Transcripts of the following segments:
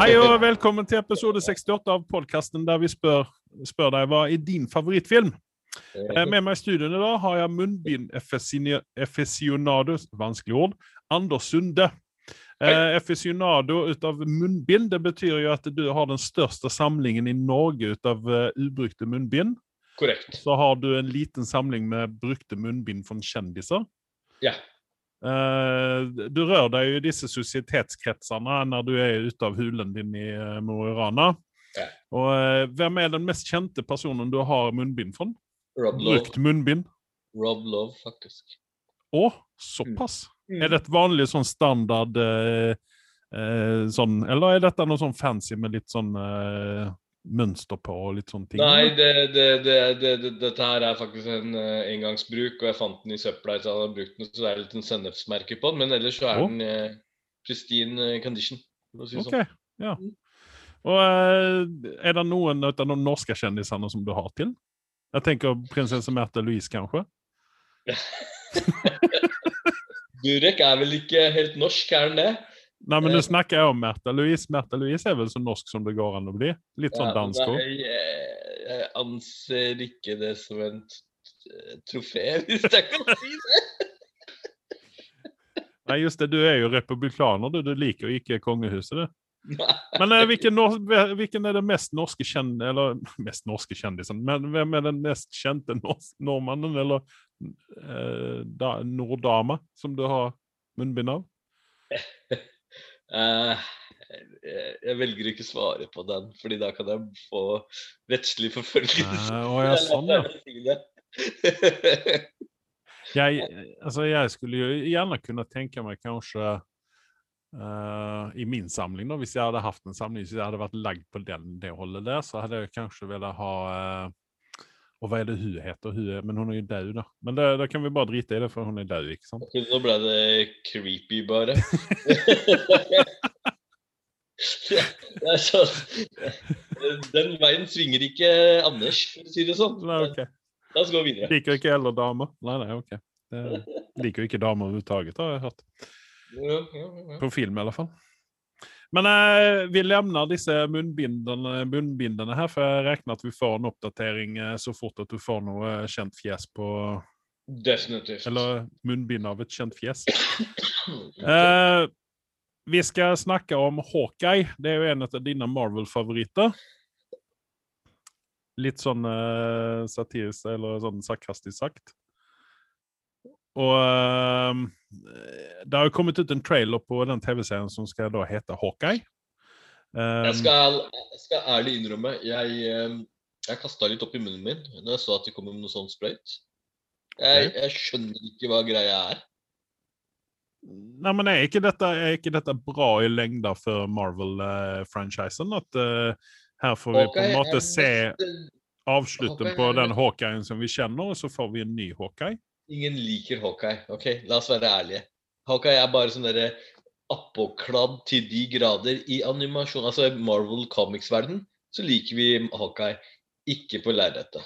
Hei og velkommen til episode 68 av podkasten der vi spør, spør deg hva er din favorittfilm. Eh, Med meg i studioene da har jeg munnbind-efficionado Vanskelig ord. Anders Sunde. Eh, Efficionado ut av munnbind, det betyr jo at du har den største samlingen i Norge ut av eh, ubrukte munnbind. Korrekt. Så har du en liten samling med brukte munnbind fra kjendiser. Ja. Eh, du rører deg jo i disse sosietetskretsene når du er ute av hulen din i uh, Mo i Rana. Ja. Og eh, hvem er den mest kjente personen du har munnbind fra? Rob Love. Brukt munnbind? Rob Love, faktisk. Å, såpass? Mm. Er det et vanlig sånn standard sånn Eller er dette noe sånn fancy med litt sånn eh, mønster på og litt sånne ting? Nei, det, det, det, det, det, dette her er faktisk en uh, engangsbruk, og jeg fant den i søpla etter at jeg hadde brukt den, så det er litt en sennepsmerke på den. Men ellers så er oh. den uh, pristine eh, condition. For å si det OK. Ja. Og uh, er det noen av de norske kjendisene som du har til? Jeg tenker prinsesse Märtha Louise, kanskje? Durek er vel ikke helt norsk, er den det? Nei, men nå Eh. snakker jeg om Märtha Louise. Märtha Louise er vel så norsk som det går an å bli? Litt sånn dansk òg? jeg, jeg anser ikke det som en trofé, hvis jeg kan si det. Nei, just det, du er jo republikaner, du. Du liker jo ikke kongehuset, du. Men eh, hvilken, hvilken er den mest norske kjendisen Eller mest norske kjendisen, men hvem er den mest kjente nordmannen, eller eh, da, norddama, som du har munnbind av? Eh, jeg, jeg velger ikke å svare på den, fordi da kan jeg få rettslig forfølgelse. Eh, å ja, sånn, ja. Jeg, altså, jeg skulle jo gjerne kunne tenke meg kanskje Uh, I min samling, da, hvis jeg hadde hatt en samling, hvis jeg hadde vært lagd på den, det holdet der, så hadde jeg kanskje villet ha eh, Og hva er det hun heter? Hun er, men hun er jo død, da. Men det, da kan vi bare drite i det, for hun er død, ikke sant? Nå ble det creepy, bare. det er sånn Den veien svinger ikke Anders, for å si det sånn. Nei, ok. La oss gå videre. Liker ikke eldre damer. Nei, nei, ok. Det, liker jo ikke damer overhodet, har jeg hørt. Ja, ja, ja. På film, i alle fall. Men eh, vi lemner disse munnbindene, munnbindene her, for jeg regner at vi får en oppdatering eh, så fort at du får noe eh, kjent fjes på Definitivt. Eller munnbind av et kjent fjes. Eh, vi skal snakke om Hawkeye. Det er jo en av dine Marvel-favoritter. Litt sånn uh, satirisk, eller sånn sarkastisk sagt. Og eh, det har jo kommet ut en trailer på den TV-serien som skal da hete Hawkeye. Um, Jeg skal, jeg skal ærlig innrømme, jeg, eh, jeg kasta litt opp i munnen min når jeg så at det kom med noe sånt sprøyt. Jeg, jeg skjønner ikke hva greia er. Nei, men er ikke dette, er ikke dette bra i lengda for Marvel-franchisen? At uh, her får vi på en måte se avslutten på den Hawkeyen som vi kjenner, og så får vi en ny Hawkeye. Ingen liker Hawkeye. ok? La oss være ærlige. Hawkeye er bare sånn derre appåkladd til de grader i animasjon. Altså i Marvel Comics-verden så liker vi Hawkeye. Ikke på lerretet.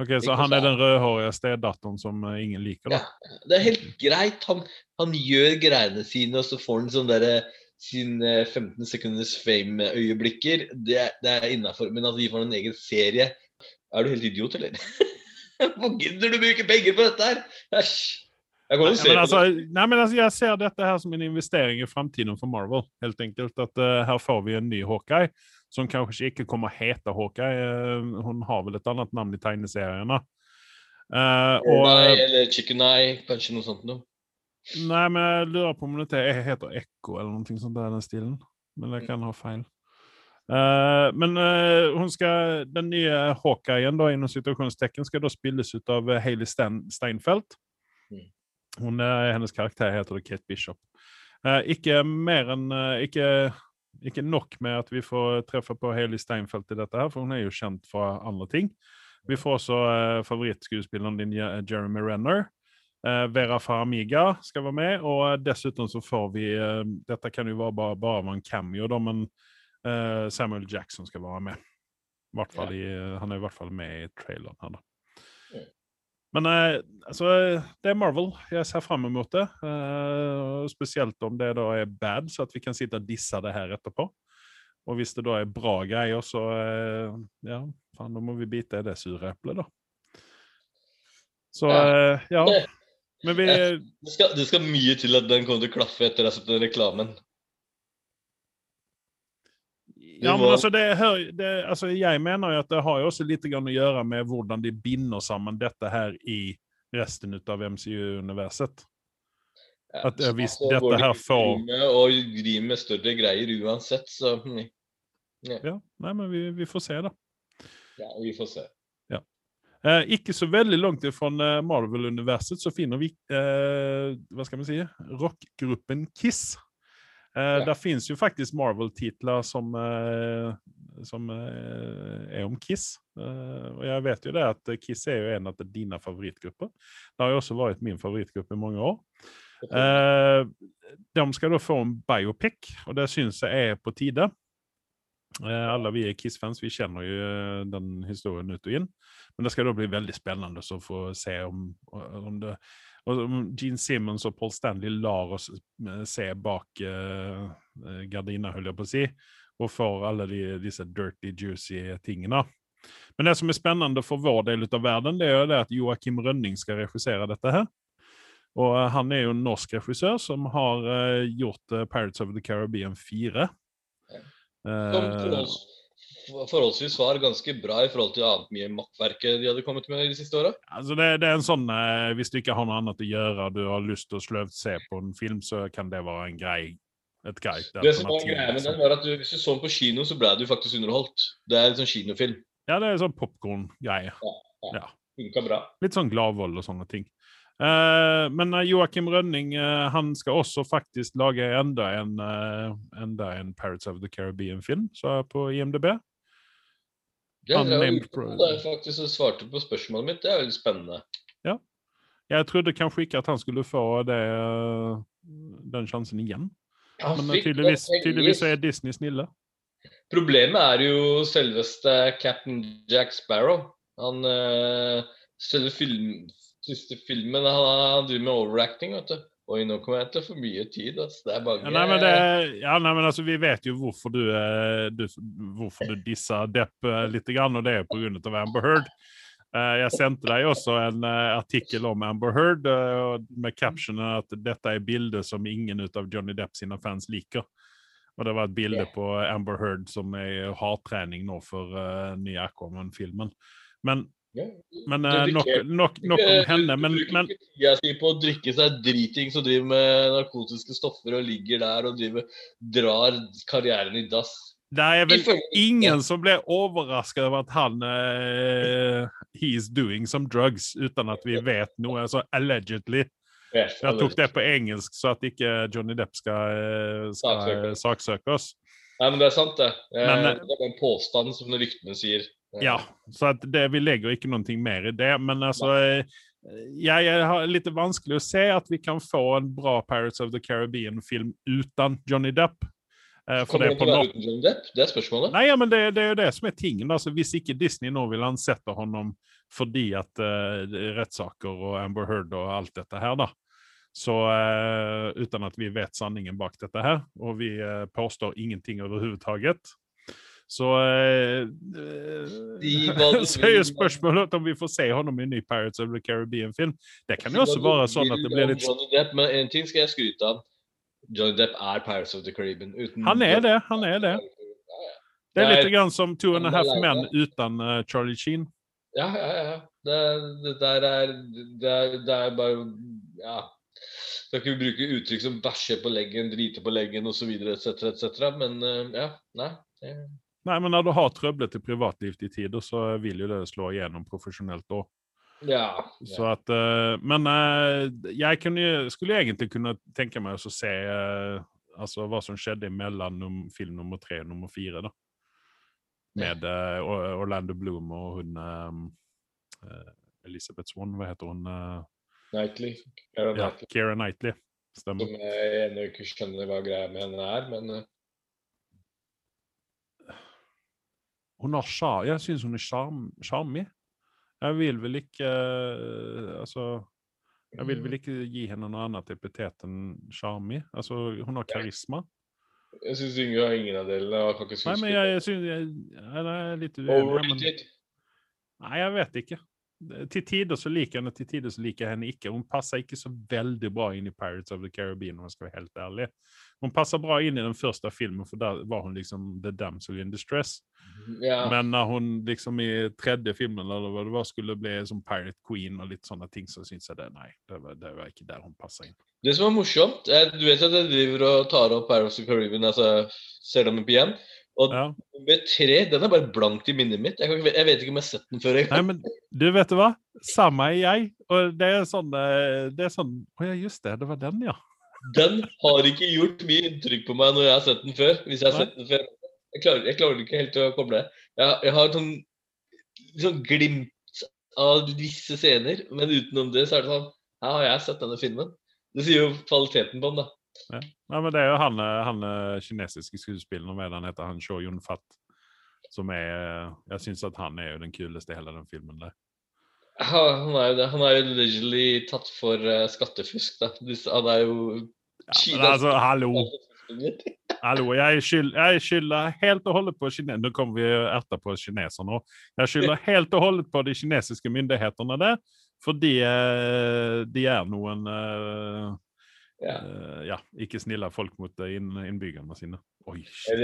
Ok, Så han er den rødhårige stedatteren som eh, ingen liker, da? Ja, det er helt greit. Han, han gjør greiene sine, og så får han sånn derre sin eh, 15 sekunders fame-øyeblikker. Det, det er innafor. Men at vi får en egen serie Er du helt idiot, eller? Hvor gidder du bruke penger på dette her? Æsj. Jeg Nei, men altså, nei, men altså, jeg ser dette her som en investering i framtiden for Marvel. helt enkelt. At uh, Her får vi en ny Hawkeye, som kanskje ikke kommer å hete Hawkeye. Uh, hun har vel et annet navn i tegneseriene. Uh, og, Nei, eller Chicken Eye, kanskje noe sånt noe. Nei, men jeg lurer på om det heter Ekko eller noe sånt der den stilen. Men jeg kan ha feil. Eh, men uh, skal, den nye Hawkeyen da, innen situasjonstekken skal da spilles ut av Hayley Stein, Steinfeld. Mm. Hun, eh, hennes karakter heter det Kate Bishop. Eh, ikke eh, ikke, ikke nok med at vi får treffe på Hailey Steinfeld i dette, her, for hun er jo kjent fra andre ting. Vi får også uh, favorittskuespilleren din Jeremy Renner. Vera Faramiga skal være med, og dessuten så får vi Dette kan jo være bare, bare en cameo, da, men Samuel Jackson skal være med. I hvert fall i, han er i hvert fall med i traileren her, da. Men eh, altså, det er Marvel. Jeg ser fram mot det. Eh, spesielt om det da er bad, så at vi kan sitte og disse det her etterpå. Og hvis det da er bra greier, så eh, ja, faen, da må vi bite i det sure eplet, da. Så Ja. Men vi Det skal, du skal mye til at den kommer til å klaffe etter ha sett den reklamen. Ja, men altså, det, det, altså, jeg mener jo at det har jo også litt grann å gjøre med hvordan de binder sammen dette her i resten av MCU-universet. Ja, At, ja, hvis altså, dette her får- Og driver med større greier uansett, så hm, Ja, nei, men vi, vi får se, da. ja, vi får se. Eh, ikke så veldig langt ifra eh, Marvel-universet så finner vi eh, hva skal vi si, rockgruppen Kiss. Eh, Ja. Der finnes jo faktisk Marvel-titler som, eh, som eh, er om Kiss. Eh, og jeg vet jo det at Kiss er jo en av dine favorittgrupper. Det har jo også vært min favorittgruppe i mange år. Eh, de skal da få en biopic, og det syns jeg er på tide. Eh, alle vi er Kiss-fans, vi kjenner jo den historien ut og inn. Men det skal da bli veldig spennende å få se om, om det og Gene Simmons og Paul Stanley lar oss eh, se bak uh, gardina, holder jeg på å si, og får alle de, disse dirty, juicy tingene. Men det som er spennende for vår del av verden, det er jo det at Joakim Rønning skal regissere dette her. Og han er jo en norsk regissør som har uh, gjort uh, Pirates of the Caribbean 4. Som til forholds, forholdsvis var ganske bra i forhold til annet mye maktverket de hadde kommet med de siste åra. Altså det, det er en sånn eh, Hvis du ikke har noe annet å gjøre, du har lyst til å sløvt se på en film, så kan det være en grei, et greit Det som var greia med liksom. den, var at du, hvis du så den på kino, så ble du faktisk underholdt. Det er en sånn kinofilm. Ja, det er sånn popkorn-greie. Funka bra. Litt sånn gladvold og sånne ting. Uh, men eh, Joakim Rønning uh, han skal også faktisk lage enda en, uh, enda en Pirates of the Caribbean-film så på IMDb. Er, Unnamed det er faktisk som svarte på spørsmålet mitt. Det er veldig spennende. Ja. Jeg trodde kanskje ikke at han skulle få det, eh, den sjansen igjen. Ja, Men eh, tydeligvis, tydeligvis er Disney snille. Problemet er jo selveste Captain Jack Sparrow. Han øh, Selve film, siste filmen han, han driver med overacting, vet du. Oi, nå kommer jeg til å få mye tid. Altså. Det er mange Ja, nei, men det, ja, nei, men altså, vi vet jo hvorfor du, eh, du, hvorfor du disser Depp eh, litt, grann, og det er pga. Amber Heard. Eh, jeg sendte deg også en artikkel om Amber Heard med captionen at dette er bilder som ingen av Johnny Depp sine fans liker. Og det var et bilde på Amber Heard som er hardtrening nå for uh, nye Aquaman-filmen. Men. Men eh, nok, nok, nok om henne. Men, men ikke tida si på å drikke seg driting som driver med narkotiske stoffer og ligger der og driver, drar karrieren i dass. det er vel ingen som blir overrasket over at han uh, He's doing some drugs, uten at vi vet noe. Altså allegedly. Yes, Jeg tok det på engelsk, så at ikke Johnny Depp skal, eh, skal Saksøke. oss. Nei, men det er sant, det. Men, eh, det er en påstand som ryktene sier. Eh, Ja, så det, vi legger ikke noe mer i det. Men altså eh, jeg, jeg har litt vanskelig å se at vi kan få en bra Pirates of the Caribbean-film uten Johnny Depp. Eh, for det det på no uten Johnny Depp? Det er spørsmålet. Nei, ja, men det, det er jo det som er tingen. Altså, hvis ikke Disney nå vil ansette honom fordi at uh, rettssaker og Amber Heard og alt dette her, da. Så eh, uten at vi vet sanningen bak dette her, og vi eh, påstår ingenting overhodet, så eh, Så er jo spørsmålet om vi får se honom i en ny Pirates of the Caribbean-film. Det kan jo også være sånn at det blir litt Johnny Depp, Men en ting skal jeg skryte av. Johnny Depp er Pirates of the Caribbean. Han er det, han er det. Det er litt grann som Two and a Half Men uten eh, Charlie Sheen. Ja, ja, ja. Det, det der er det, er det er bare Ja. Skal ikke bruke uttrykk som bæsje på leggen, drite på leggen osv., etc., etc., men eh, ja. Nei. Nei, men når du har trøblete privatliv til tider, så vil jo det slå igjennom profesjonelt òg. Ja. Så at eh, Men eh, jeg kunne, skulle egentlig kunne tenke meg å se eh, altså hva som skjedde mellom film nummer tre og nummer fire, da. Med eh, Orlando Bloom og hun Elisabeth eh, Elizabeth Swan, hva heter hun? ja, Knightley. Keira Knightley. Stemmer. Som jeg ennå ikke skjønner hva greia med henne er, men eh, Hun har sjarm Jeg syns hun er sjarm- sjarmig. Jeg vil vel ikke uh, Altså Jeg vil vel ikke gi henne noe annet epitet enn sjarmig. Altså, hun har karisma. Jeg syns Yngve har ingen av delene. Jeg kan ikke Nei, men jeg, jeg syns jeg, jeg er litt uenig. Men, Overrated. nei, jeg vet ikke. Til tider så liker jeg henne, til tider så liker jeg henne ikke. Hun passer ikke så veldig bra inn i Pirates of the Caribbean, om jeg skal være helt ærlig. Hun passer bra inn i den første filmen, for der var hun liksom the damsel in distress. Ja. Men når hun liksom i tredje filmen eller hva det var, skulle bli som Pirate Queen og litt sånne ting, så syns jeg det nei, det var, det var ikke der hun passer inn. Det som er morsomt er, Du vet at jeg driver og tar opp Pirates of the Caribbean, altså ser dem opp igjen. Og Ja. nummer tre, den er bare blankt i minnet mitt. Jeg, kan ikke, jeg vet ikke om jeg har sett den før. Nei, men du, vet du hva? Samme er jeg. Og det er sånn eh, Det er sånn Å ja, just det. Det var den, ja. Den har ikke gjort mye inntrykk på meg når jeg har sett den før. Hvis jeg har Nei. sett den før. Jeg klarer, jeg klarer ikke helt å koble. Jeg, jeg har sånn, sånn glimt av visse scener, men utenom det så er det sånn Her har jeg sett denne filmen. Det sier jo kvaliteten på den, da. Nei, men det er jo han, eh, han eh, kinesiske skuespilleren, med han heter, han Sho Yun-fat, som er eh, Jeg syns at han er jo den kuleste i hele den filmen der. Ja, Han er jo det. Han er jo allegedly tatt for eh, skattefusk, da. Han er jo Ja, men altså, hallo! Hallo, jeg skyld- jeg skylder helt og holdent på kine... Nå kommer vi erta på kineser nå. Jeg skylder helt og holdent på de kinesiske myndighetene det, fordi de er noen eh, Ja. eh, ja, ikke snille folk mot eh, inn, innbyggerne sine. Oi, shit.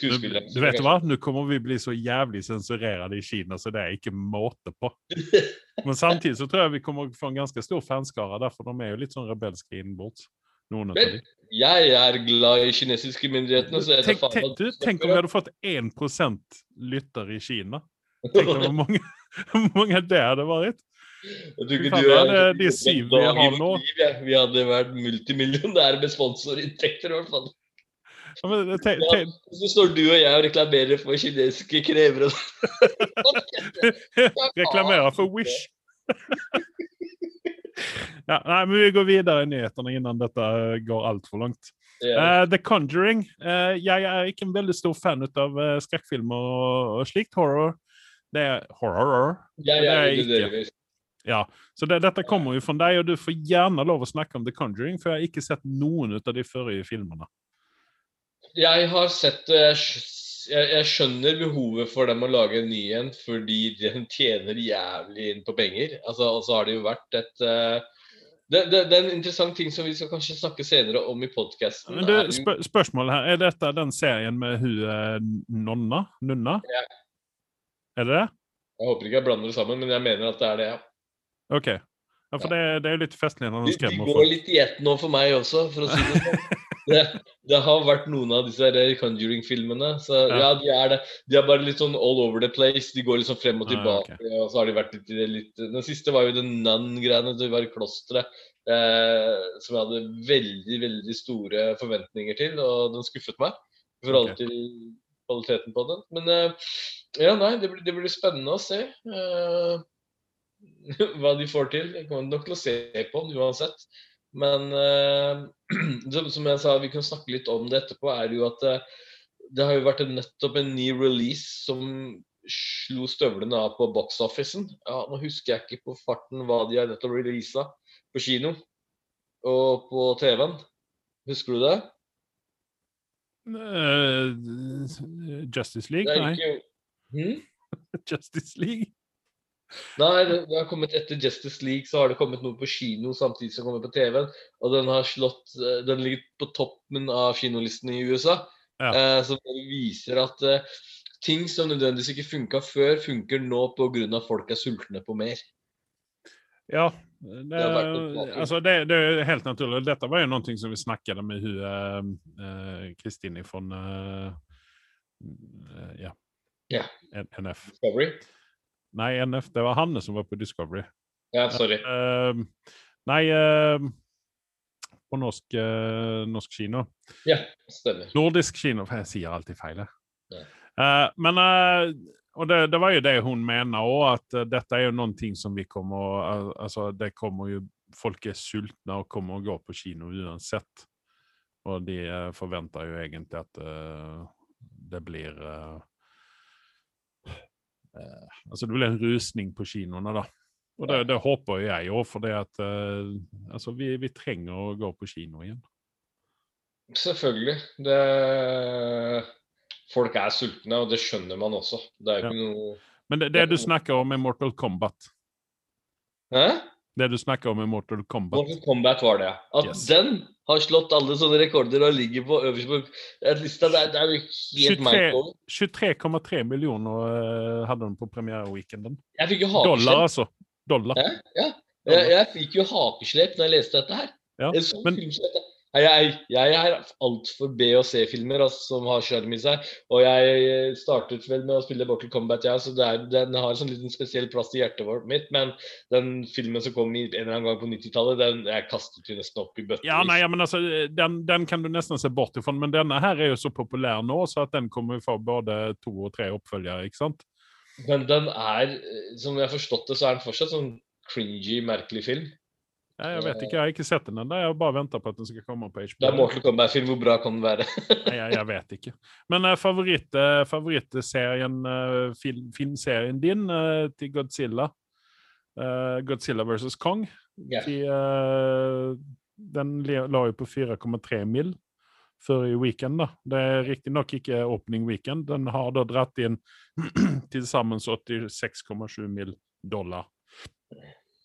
Du, du vet hva? Nå kommer vi bli så jævlig sensurerte i Kina, så det er ikke måte på. Men samtidig så tror jeg vi kommer få en ganske stor fanskare, derfor de er jo litt sånn rebelske innenbords. Noen av de. Jeg er glad i kinesiske myndigheter. så jeg Tenk, tenk, du, tenk om vi hadde fått 1% lytter i Kina. Tenk hvor mange, mange det hadde vært. Jeg tror ikke du det er de syv vi har nå. liv, ja. Vi hadde vært multimillionære med sponsorinntekter, i hvert fall. Ja, men, te... Ja, så står du og jeg og reklamerer for kinesiske krevere. reklamerer for Wish. ja, nei, men vi går videre i nyhetene innan dette eh, går altfor langt. Yeah. Uh, The Conjuring. Uh, jeg er ikke en veldig stor fan av uh, skrekkfilmer og, og slikt. Horror. Det er horror. Jeg det er jeg ikke. Ja, så det, dette kommer jo fra deg, og du får gjerne lov å snakke om The Conjuring, for jeg har ikke sett noen ut av de forrige filmene. Jeg har sett. Jeg, jeg, skjønner behovet for dem å lage en ny en, fordi den tjener jævlig inn på penger. Altså, og så har det jo vært et eh, det, det, det er en interessant ting som vi skal kanskje snakke senere om i podkasten. Men du, spør spørsmålet her, er dette den serien med hun eh, Nonna? Nunna? Ja. Er det det? Jeg håper ikke jeg blander det sammen, men jeg mener at det er det, ja. OK. Ja, for det, det er jo litt festlig De, de går litt i ett nå for meg også, for å si det sånn. Det, det har vært noen av disse Conjuring-filmene. Så Ja. ja. de er det. De er bare litt sånn all over the place. De går liksom frem og Ah, tilbake. Og så har de vært litt, litt Den siste var jo den Nun-greiene. Det var klosteret. Eh, som jeg hadde veldig, veldig store forventninger til, og den skuffet meg. I forhold Ok. til kvaliteten på den. Men eh, ja, nei, det blir, det blir spennende å se. Eh, hva de får til. Jeg kommer nok til å se på den uansett. Men uh, som, jeg sa, vi kan snakke litt om det etterpå, er jo at eh, det har jo vært nettopp en ny release som slo støvlene av på box-officen. Ja, nå husker jeg ikke på farten hva de har nettopp releasa på kino og på TV-en. Husker du det? Uh, Justice League? Nei. ikke... Hm? Justice League? Nei, det, det har kommet etter Justice League, så har det kommet noe på kino samtidig som det kommer på TV-en. Og den har slått eh, Den ligger på toppen av kinolisten i USA. Ja. Eh, som viser at eh, ting som nødvendigvis ikke funka før, funker nå pga. folk er sultne på mer. Ja. Det, vært altså det, det er helt naturlig. Dette var jo noe som vi snakket med Kristine uh, Kristin från uh, ja. yeah. N- NF. Discovery? Nej, NF, det var Hanne som var på Discovery. Ja, sorry. Uh, nei uh, på norsk, uh, norsk kino. Ja, stemmer. Nordisk kino, For jeg sier alltid feil. Ja. Men og och det, det var jo det hun menar och at dette er jo noen ting som vi kommer, Altså, alltså det kommer jo folk er sultne og kommer og gå på kino uansett. Og de forventer jo egentlig at att det blir eh, Altså, det blir en rusning på kinoene, da. Og det, det håper jeg òg, for det at eh, Altså, vi, vi trenger å gå på kino igjen. Selvfølgelig. Det Folk er sultne, og det skjønner man også. Det er jo Ja. ikke noe Men det, det du snakker om, er Mortal Kombat. Hæ? Det du snakker om, i Mortal Kombat. Mortal Kombat var det. At Yes. den har slått alle sånne rekorder og ligger på øverst på eh, lista, det er, jo helt 23 mind-blowing. 23,3 millioner eh, hadde den på premiereweekenden. Dollar, altså. Dollar. Ja, Ja. Jeg, jeg fikk jo hakeslep når jeg leste dette her. Ja, Jeg, så men- film som dette. Jeg, jeg er altfor B- og C-filmer altså, som har sjarm i seg. Og jeg startet vel med å spille Mortal Kombat, ja, så det er, den har en sånn liten spesiell plass i hjertet vårt mitt. Men den filmen som kom i, en eller annen gang på 90-tallet, den jeg kastet vi nesten opp i bøtter. Ja, nei, ja, men altså, den, den kan du nesten se bort ifra, men denne her er jo så populær nå, så at den kommer vi få både to og tre oppfølgere, ikke sant? Men den er, eh, som jeg har forstått det, så er den fortsatt sånn cringy, merkelig film. Ja, jeg vet ikke, jeg har ikke sett den ennå, jeg har bare venta på at den skal komme på HBO. Det er. Mortal Kombat-film, hvor bra kan den være? Nei, jeg, jeg vet ikke. Men uh, favoritt, uh, favorittserien, uh, film, filmserien din til Godzilla, Godzilla versus Kong, yeah. til, den la jo på 4,3 mill. før i weekend. da. Det er riktignok ikke opening weekend. Den har da dratt inn til sammen 86,7 mill. dollar.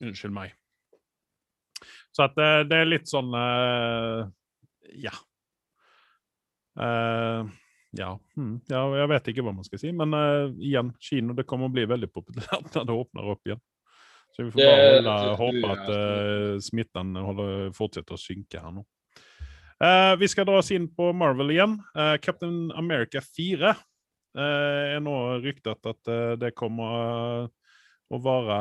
Unnskyld meg. Så at det, det er litt sånn uh, Ja. Uh, ja. Hmm. ja. Jeg vet ikke hva man skal si, men uh, igjen, kino det kommer å bli veldig populært når det åpner opp igjen. Så vi får Det bare holde, håpe at uh, smitten holder, fortsetter å synke her nå. Uh, vi skal dra oss inn på Marvel igjen. Uh, Captain America 4 uh, er nå ryktet at eh, det kommer eh, å være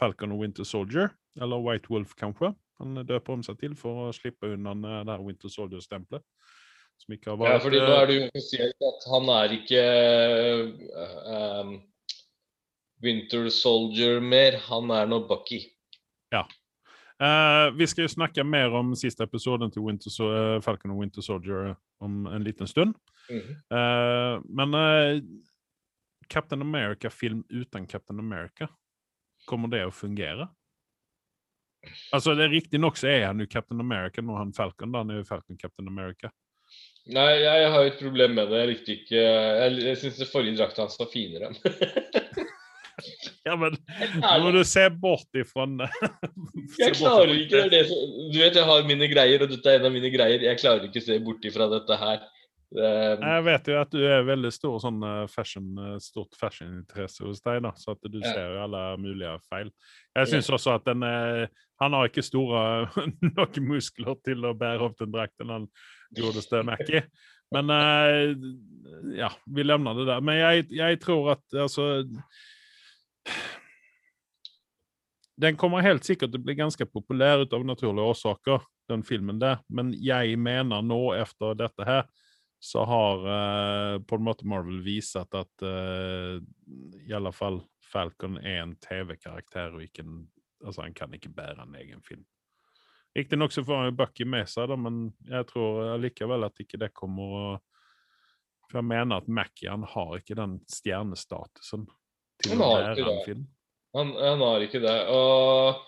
Falcon og Winter Soldier, eller White Wolf, kanskje. Han døper om seg til for å slippe unna eh, det her Winter Soldier-stempelet. Som ikke har Ja, vært fordi nå eh, er det jo offisielt at han er ikke um, Winter Soldier mer. Han er nå Bucky. Eh, vi skal jo snakke mer om siste episoden til Winter, eh, Falcon og Winter Soldier om en liten stund. Mm -hmm. uh, men Captain America-film uten Captain America, kommer det å fungere? Altså, det er Riktignok så er han jo Captain America når han Falcon. da, Han er jo Falcon Captain America. Nei, jeg har jo et problem med det. Jeg likte ikke Jeg, jeg syns det forrige drakta hans var finere. Ja, men nå må du se bort ifra den. Jeg klarer ikke det. Du vet jeg har mine greier, og dette er en av mine greier. Jeg klarer ikke å se bort ifra dette her. Det, Jeg vet jo at du er veldig stor sånn eh, fashion, eh, stort fashioninteresse hos deg, da, så at du Ja. ser jo alle mulige feil. Jeg syns også at den er Han har ikke store nok muskler til å bære opp den drakten, han godeste Mackie. Men uh, ja, vi levner det der. Men jeg, jeg tror at altså Den kommer helt sikkert til å bli ganske populær ut av naturlige årsaker, den filmen der. Men jeg mener nå, etter dette her, så har uh, på en måte Marvel vist at uh, i alle fall Falcon er en TV-karakter og ikke en Altså, han kan ikke bære en egen film. Riktignok så får han jo Bucky med seg, da, men jeg tror allikevel at ikke det kommer å For jeg mener at Mackie han har ikke den stjernestatusen til å bære en film. han, han har ikke det. Og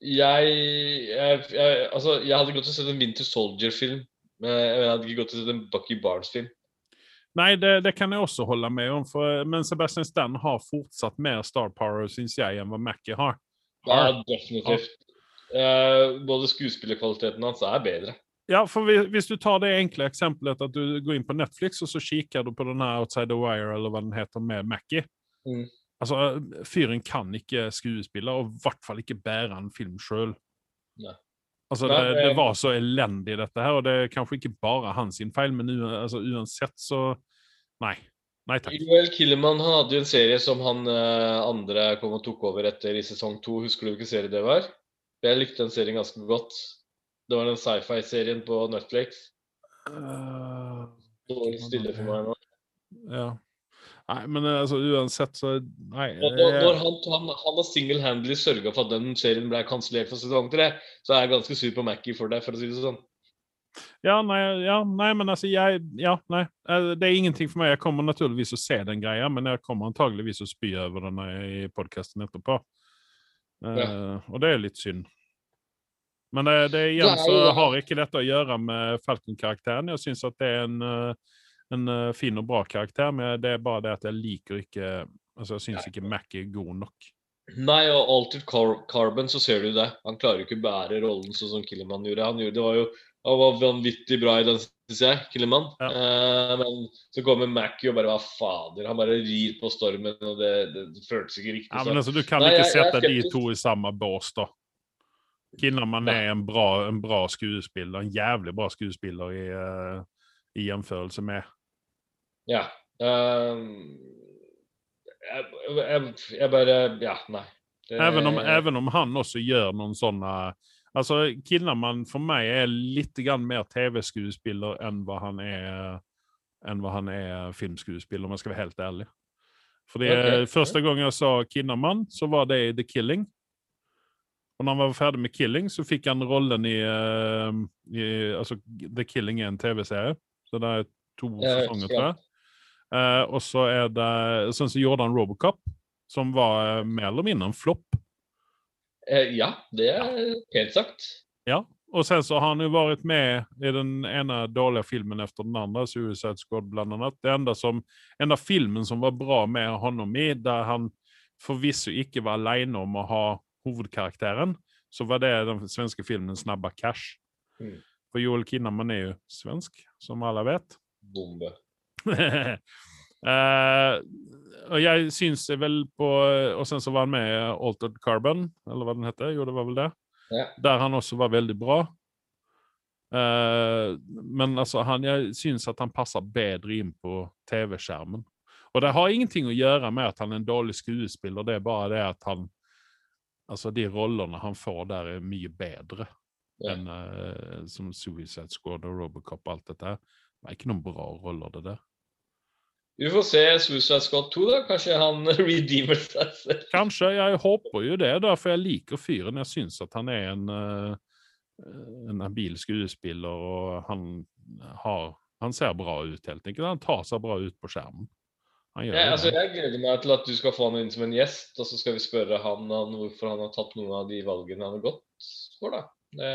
jeg, jeg, jeg Altså, jeg hadde gått og sett en Winter Soldier-film. Men jeg hadde ikke gått og sett en Bucky Barnes-film. Nei, det, det kan jeg også holde med om, for, men Sebastian Stan har fortsatt mer star power, syns jeg, enn hva Mackie har. Ja, definitivt. Uh, både skuespillerkvaliteten hans er bedre. Ja, for hvis du tar det enkle eksempelet at du går inn på Netflix og så kikker du på den her Outside the Wire eller hva den heter med Mackie. Mm. Altså, fyren kan ikke skuespille, og i hvert fall ikke bære en film sjøl. Nei. Altså, det, det var så elendig, dette her, og det er kanskje ikke bare hans feil, men u altså, uansett så Nei. Nei takk. Joel Killerman han hadde jo en serie som han eh, andre kom og tok over etter i sesong to. Husker du hvilken serie det var? Jeg likte den serien ganske godt. Det var den sci-fi-serien på Netflix. Uh, Dårlig stille for meg nå. ja. Nei, men eh, altså, uansett så Nei. Og når, når han, han, han har single-handedly sørga for at den serien ble kansellert for sesong tre, så er jeg ganske sur på Mackie for det, for å si det sånn. Ja, nei, ja, nei, men altså jeg Ja, nei. Eh, Det er ingenting for meg. Jeg kommer naturligvis å se den greia, men jeg kommer antageligvis å spy over den i podkasten etterpå. Eh, Og det er litt synd. Men det, det igjen så har ikke dette å gjøre med Falcon-karakteren. Jeg syns at det er en, eh, en eh, fin og bra karakter, men det er bare det at jeg liker ikke Altså, jeg syns ikke Mac er god nok. Nei, og Altered Car Carbon, så ser du det. Han klarer jo ikke bære rollen sånn som Killemann gjorde. Han gjorde det var jo han var vanvittig bra i den, syns jeg, Killemann. Ja. Eh, men så kommer Mackie og bare Hva fader? Han bare rir på stormen, og det, det, det føltes ikke riktig. Ja, men altså, Du kan Nei, ikke jeg- jeg jeg, de to i samme bås, da. Kinnaman er en bra, en bra skuespiller, en jævlig bra skuespiller i, uh, i med Ja. ehm, jeg, jeg, jeg bare Ja, nei. Det- Även om, även om han også gjør noen sånne Altså, Kinnaman for meg er litt grann mer TV-skuespiller enn hva han er enn hva han er filmskuespiller, om jeg skal være helt ærlig. Fordi Ok. eh, Første gang jeg sa Kinnaman, så var det i The Killing. Og når han var ferdig med Killing, så fikk han rollen i, eh, i altså, The Killing er en TV-serie, så det er to ja. tror jeg. Eh, og så er det Sånn som gjorde han Robocop, som var eh, mer eller mindre en flopp. Uh, ja, det er helt sagt. Ja, og sen så har han jo vært med i den ene dårlige filmen efter den andre, Suicide Squad blant annet. Det enda, som, enda filmen som var bra med honom i, der han forvisso ikke var alene om å ha hovedkarakteren, så var det den svenske filmen Snabba Cash. Mm. For Joel Kinnaman er jo svensk, som alle vet. Bombe. Eh, og jeg syns vel på Og sen så var han med i Altered Carbon, eller hva den heter. Jo, det var vel det. Ja. Der han også var veldig bra. Uh, men altså, han, jeg syns at han passer bedre inn på TV-skjermen. Og det har ingenting å gjøre med at han er en dårlig skuespiller, det er bare det at han Altså, de rollene han får der, er mye bedre Ja. enn uh, som Suicide Squad og Robocop og alt dette. Det er ikke noen bra roller, det der. Vi får se Suicide Squad 2, da. Kanskje han redeemer seg selv. Kanskje. Jeg håper jo det, da, for jeg liker fyren. Jeg syns at han er en, eh, en habil skuespiller, og han har Han ser bra ut, helt enkelt. Han tar seg bra ut på skjermen. Ja, altså, jeg gleder meg til at du skal få han inn som en gjest, og så skal vi spørre han, han hvorfor han har tatt noen av de valgene han har gått for. da. Det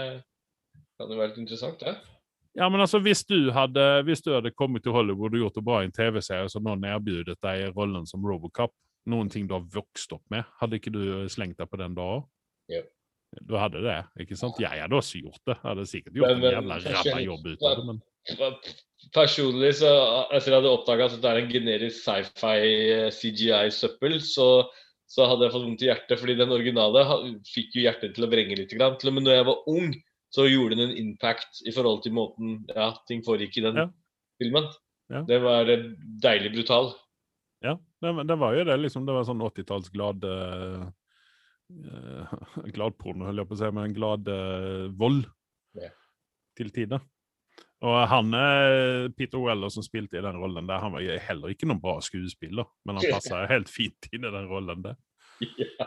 kan jo være litt interessant, det. Ja, men altså, hvis du hadde, hvis du hadde kommet til Hollywood og gjort det bra i en TV-serie som noen erbjudet deg rollen som Robocop, ting du har vokst opp med, hadde ikke du slengt deg på den da òg? Du hadde det, ikke sant? Jeg hadde også gjort det. Jeg hadde sikkert gjort Men- en jævla ræva jobb ut av det, men Personlig, så etter jeg hadde oppdaga at det er en generisk sci-fi eh, CGI-søppel, så, så hadde jeg fått vondt i hjertet. fordi den originale fikk jo hjertet til å vrenge litt. men Til og med når jeg var ung, så gjorde den en impact i forhold til måten ja, ting foregikk i den Ja. filmen. Ja. Det var eh, deilig brutal. Ja, det, det var jo det. liksom, Det var sånn 80-talls glad uh, Gladporno, holdt jeg på å si, men glad uh, vold Ja. til tider. Og han eh, Peter Weller som spilte i den rollen der, han var jo heller ikke noen bra skuespiller, men han passa helt fint inn i den rollen der. Ja.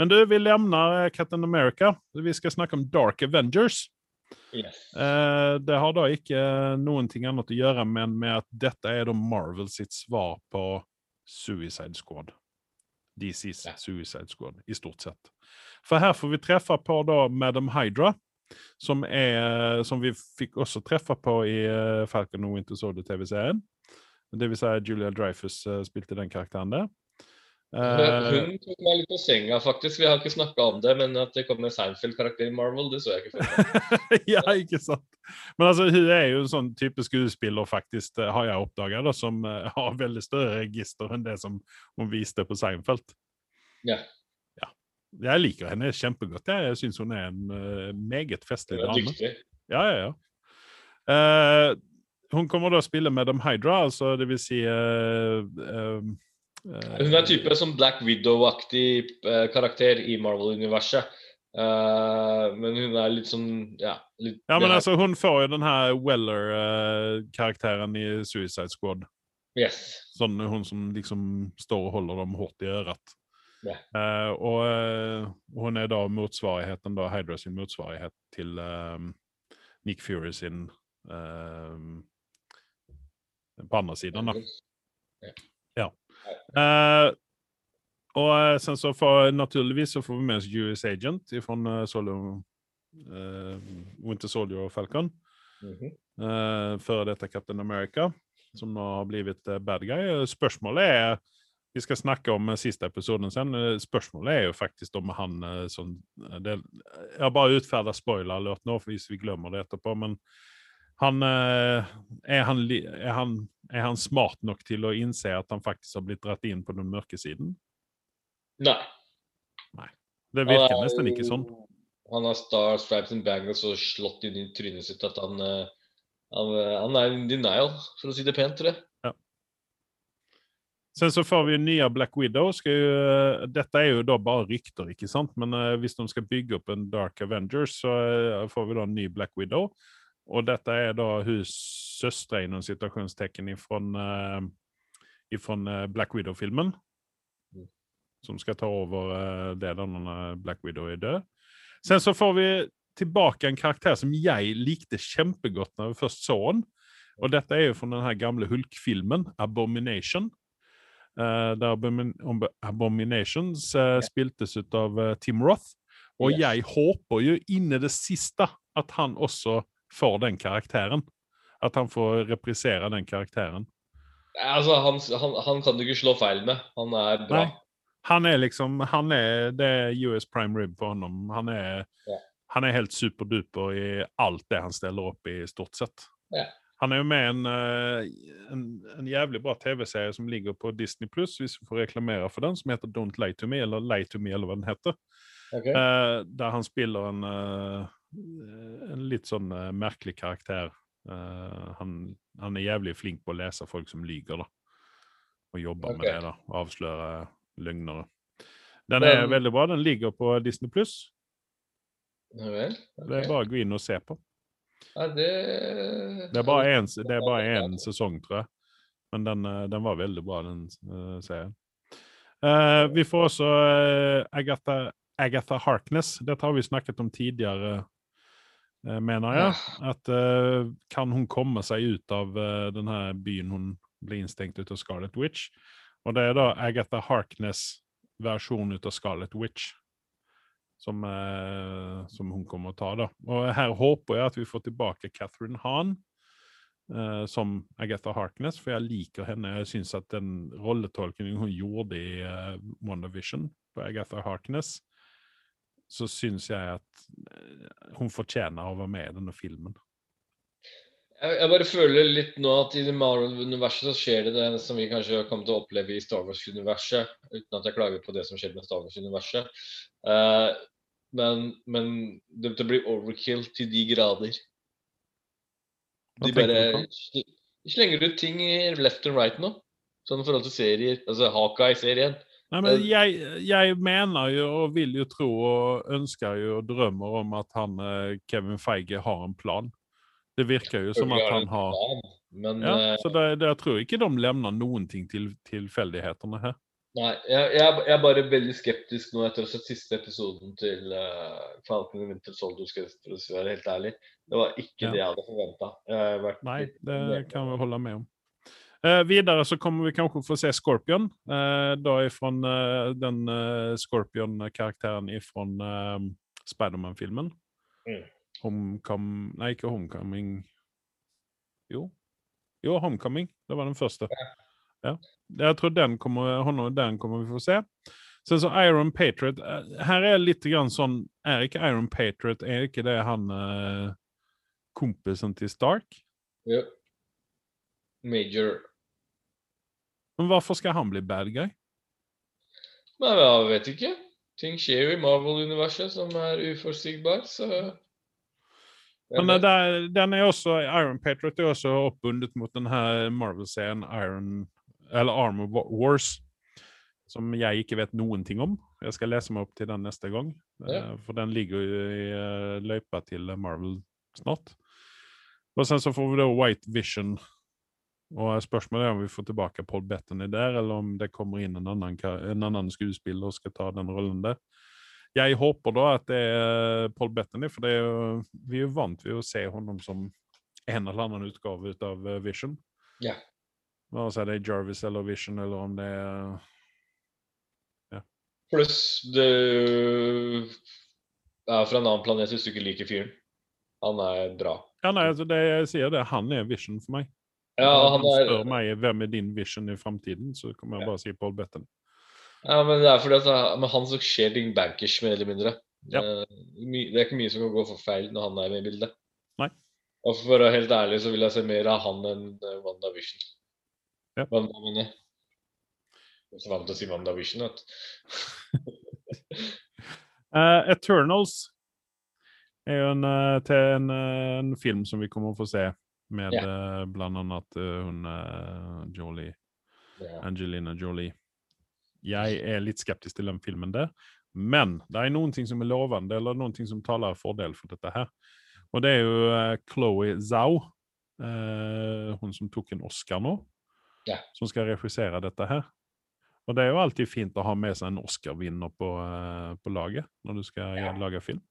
Men du, vi lämnar eh, Captain America. Vi skal snakke om Dark Avengers. Yes. Eh, det har da ikke noen ting annet å gjøre men med at dette er da Marvel sitt svar på Suicide Squad. DCs Ja. Suicide Squad, i stort sett. For her får vi treffe på da Madam Hydra, som, er, som vi fikk også treffe på i eh, Falcon og Winter Soldier-TV-serien. Det vil si Julia Dreyfus spilte den karakteren der. Eh, Hun tok meg litt på senga, faktisk. Vi har ikke snakka om det, men at det kommer Seinfeld-karakter i Marvel, det så jeg ikke før. ja, ikke sant? Men altså, hun er jo en sånn type skuespiller, faktisk, har jeg oppdaga, som eh, har veldig større register enn det som hun viste på Seinfeld. Ja. Ja. Jeg liker henne kjempegodt. Jeg, jeg syns hun er en eh, meget festlig dame. Ja, ja, ja. Uh, hun kommer da å spille med Dem Hydra, altså det vil si uh, eh, eh, Hun er type som Black Widow-aktig eh, karakter i Marvel-universet. Uh, men hun er litt sånn Ja. Litt, Ja, men altså, hun får jo den her Weller-karakteren i Suicide Squad. Yes. Sånn hun som liksom står og holder dem hardt i øret. Ja. Uh, og uh, hun er da motsvarigheten, da, Hydra sin motsvarighet til eh, Nick Fury sin På andre siden, da. Eh, og eh, sen så får, naturligvis så får vi med oss US Agent fra uh, Solo, eh, Winter Soldier og Falcon. Mhm. Uh, Før dette Captain America, som nå har blitt bad guy. Spørsmålet er Vi skal snakke om siste episoden sen. Spørsmålet er jo faktisk om han som det, Jeg har bare utferda spoiler-alert nå, hvis vi glemmer det etterpå, men han, eh, er, han, er, han, er han smart nok til å innse at han faktisk har blitt dratt inn på den mørke siden? Nei. Det virker er nesten ikke sånn. Han har Star Stripes and Bangles og slått inn i trynet sitt at han eh, han, eh, han er in denial, for å si det pent, tror jeg. Sen så får vi nye Black Widow. Jo, dette er jo da bare rykter, ikke sant? Men hvis de skal bygge opp en Dark Avengers, så får vi da en ny Black Widow. Og dette er da hennes søstre i noen situasjonstegn fra Black Widow-filmen. Mm. Som skal ta over eh, det da når Black Widow er død. Sen så får vi tilbake en karakter som jeg likte kjempegodt når vi først så den. Og dette er jo fra den gamle Hulk-filmen, Abomination. Uh, der Abominations eh, spiltes ut av uh, Tim Roth. Og Yes. jeg håper jo inne det siste at han også får den karakteren. At han får reprisere den karakteren. Altså, han, han, han kan du ikke slå feil med. Han er bra. Nei. Han er liksom han er, Det er US prime rib for ham. Han er, Ja. han er helt superduper i alt det han stiller opp i, stort sett. Ja. Han er jo med i en, eh, en, en jævlig bra TV-serie som ligger på Disney Pluss, hvis vi får reklamere for den, som heter Don't Lie to Me, eller Lie to Me, eller hva den heter. Okay. Uh, der han spiller en, eh, en litt sånn eh, merkelig karakter. Eh, han, han er jævlig flink på å lese folk som lyger, da. Og jobber med det, da. Avsløre løgnere. Den er Men- veldig bra. Den ligger på Disney pluss. Vel. Det er bare å gå inn og se på. Ja, det Det er bare én det er bare én sesong, tror jeg. Men den, eh, den var veldig bra, den uh, serien. Uh, vi får også uh, Agatha, Agatha Harkness. Dette har vi snakket om tidligere, eh, mener jeg. At uh, kan hun komme seg ut av uh, denne byen hun ble innstengt ut av Scarlet Witch? Og det er da Agatha Harkness version ut av Scarlet Witch. Som, uh, som hun kommer å ta, da. Og her håper jeg at vi får tilbake Catherine Hahn som Agatha Harkness, for jeg liker henne. Jeg syns at den rolletolkningen hun gjorde i WandaVision på Agatha Harkness, så syns jeg at eh, hun fortjener å være med i denne filmen. Jeg, bare føler litt nå at i Marvel-universet så skjer det det som vi kanskje kommer til å oppleve i Star Wars-universet, uten at jeg klager på det som skjer med Star Wars-universet. Uh, men men det, det blir overkill til de grader. De bare slenger ut ting i left and right nå. Sånn i forhold til serier. Altså Hawkeye-serien. Nei, men Eh, jeg, jeg mener jo og vil jo tro og ønsker jo og drømmer om at han, eh, Kevin Feige har en plan. Det virker jo som at han har Men ja, eh, Så det, det, jeg tror ikke de levner noen ting til tilfeldighetene her. Nei, jeg, jeg, er- bare veldig skeptisk nå etter å ha sett siste episoden til uh, Falcon Winter Soldier, skal jeg være helt ærlig. Det var ikke Ja. det jeg hadde forventa. Nei, det kan vi holde med om. Eh, videre så kommer vi kanskje få se Scorpion. Eh, da ifra eh, den eh, Scorpion-karakteren fra eh, Spiderman-filmen. Mm. Homecoming Nei, ikke Homecoming Jo. Jo, Homecoming. Det var den første. Ja. Jeg tror den kommer, honom, den kommer vi få se. Sen så Iron Patriot. eh, Her er litt grann sånn Er ikke Iron Patriot Er ikke det han eh, kompisen til Stark? Ja. Major Men hvorfor skal han bli bad guy? Nei, jeg vet ikke. Ting skjer jo i Marvel-universet som er uforutsigbart, så Men eh, der, den er også, Iron Patriot er også oppbundet mot den her Marvel-serien Iron Eller Armor Wa- Wars, som jeg ikke vet noen ting om. Jeg skal lese meg opp til den neste gang, Ja. eh, for den ligger jo i eh, løypa til Marvel snart. Og sen så får vi da White Vision. Og spørsmålet er om vi får tilbake Paul Bettany der, eller om det kommer inn en annen, en annen skuespiller og skal ta den rollen der. jeg håper da at det er Paul Bettany, for det er jo, vi er jo vant ved å se honom som en eller annen utgave ut av eh, Vision. Ja. Hva seg det er Jarvis eller Vision, eller om det er ja. Pluss det er fra en annen planet hvis du ikke liker fyren. Han er bra. Ja, nei, altså det jeg sier det, han er Vision for meg. Ja, han er, spør meg hvem er din Vision i framtiden, så kommer jeg bare si Paul Betten. ja, men det er fordi at med han så skjer ting bankers, mer eller mindre. Ja. Eh, Det er ikke mye som kan gå for feil når han er med i bildet. Nei. Og for å være helt ærlig så vil jeg se mer av han enn Wanda WandaVision. Ja. Wanda, mener jeg. Jeg er så vant til å si WandaVision, vet du. uh, Eternals er jo en, eh, til en, eh, en film som vi kommer å få se med eh, blant annet eh, hun eh, Jolie, yeah. Angelina Jolie. Jeg er litt skeptisk til den filmen der, men det er noen ting som er lovende, eller noen ting som taler fordel for dette her. Og det er jo eh, Chloé Zhao, hun som tok en Oscar nå, yeah. som skal regissere dette her. Og det er jo alltid fint å ha med seg en Oscar-vinner på, på laget når du skal Ja. lage film.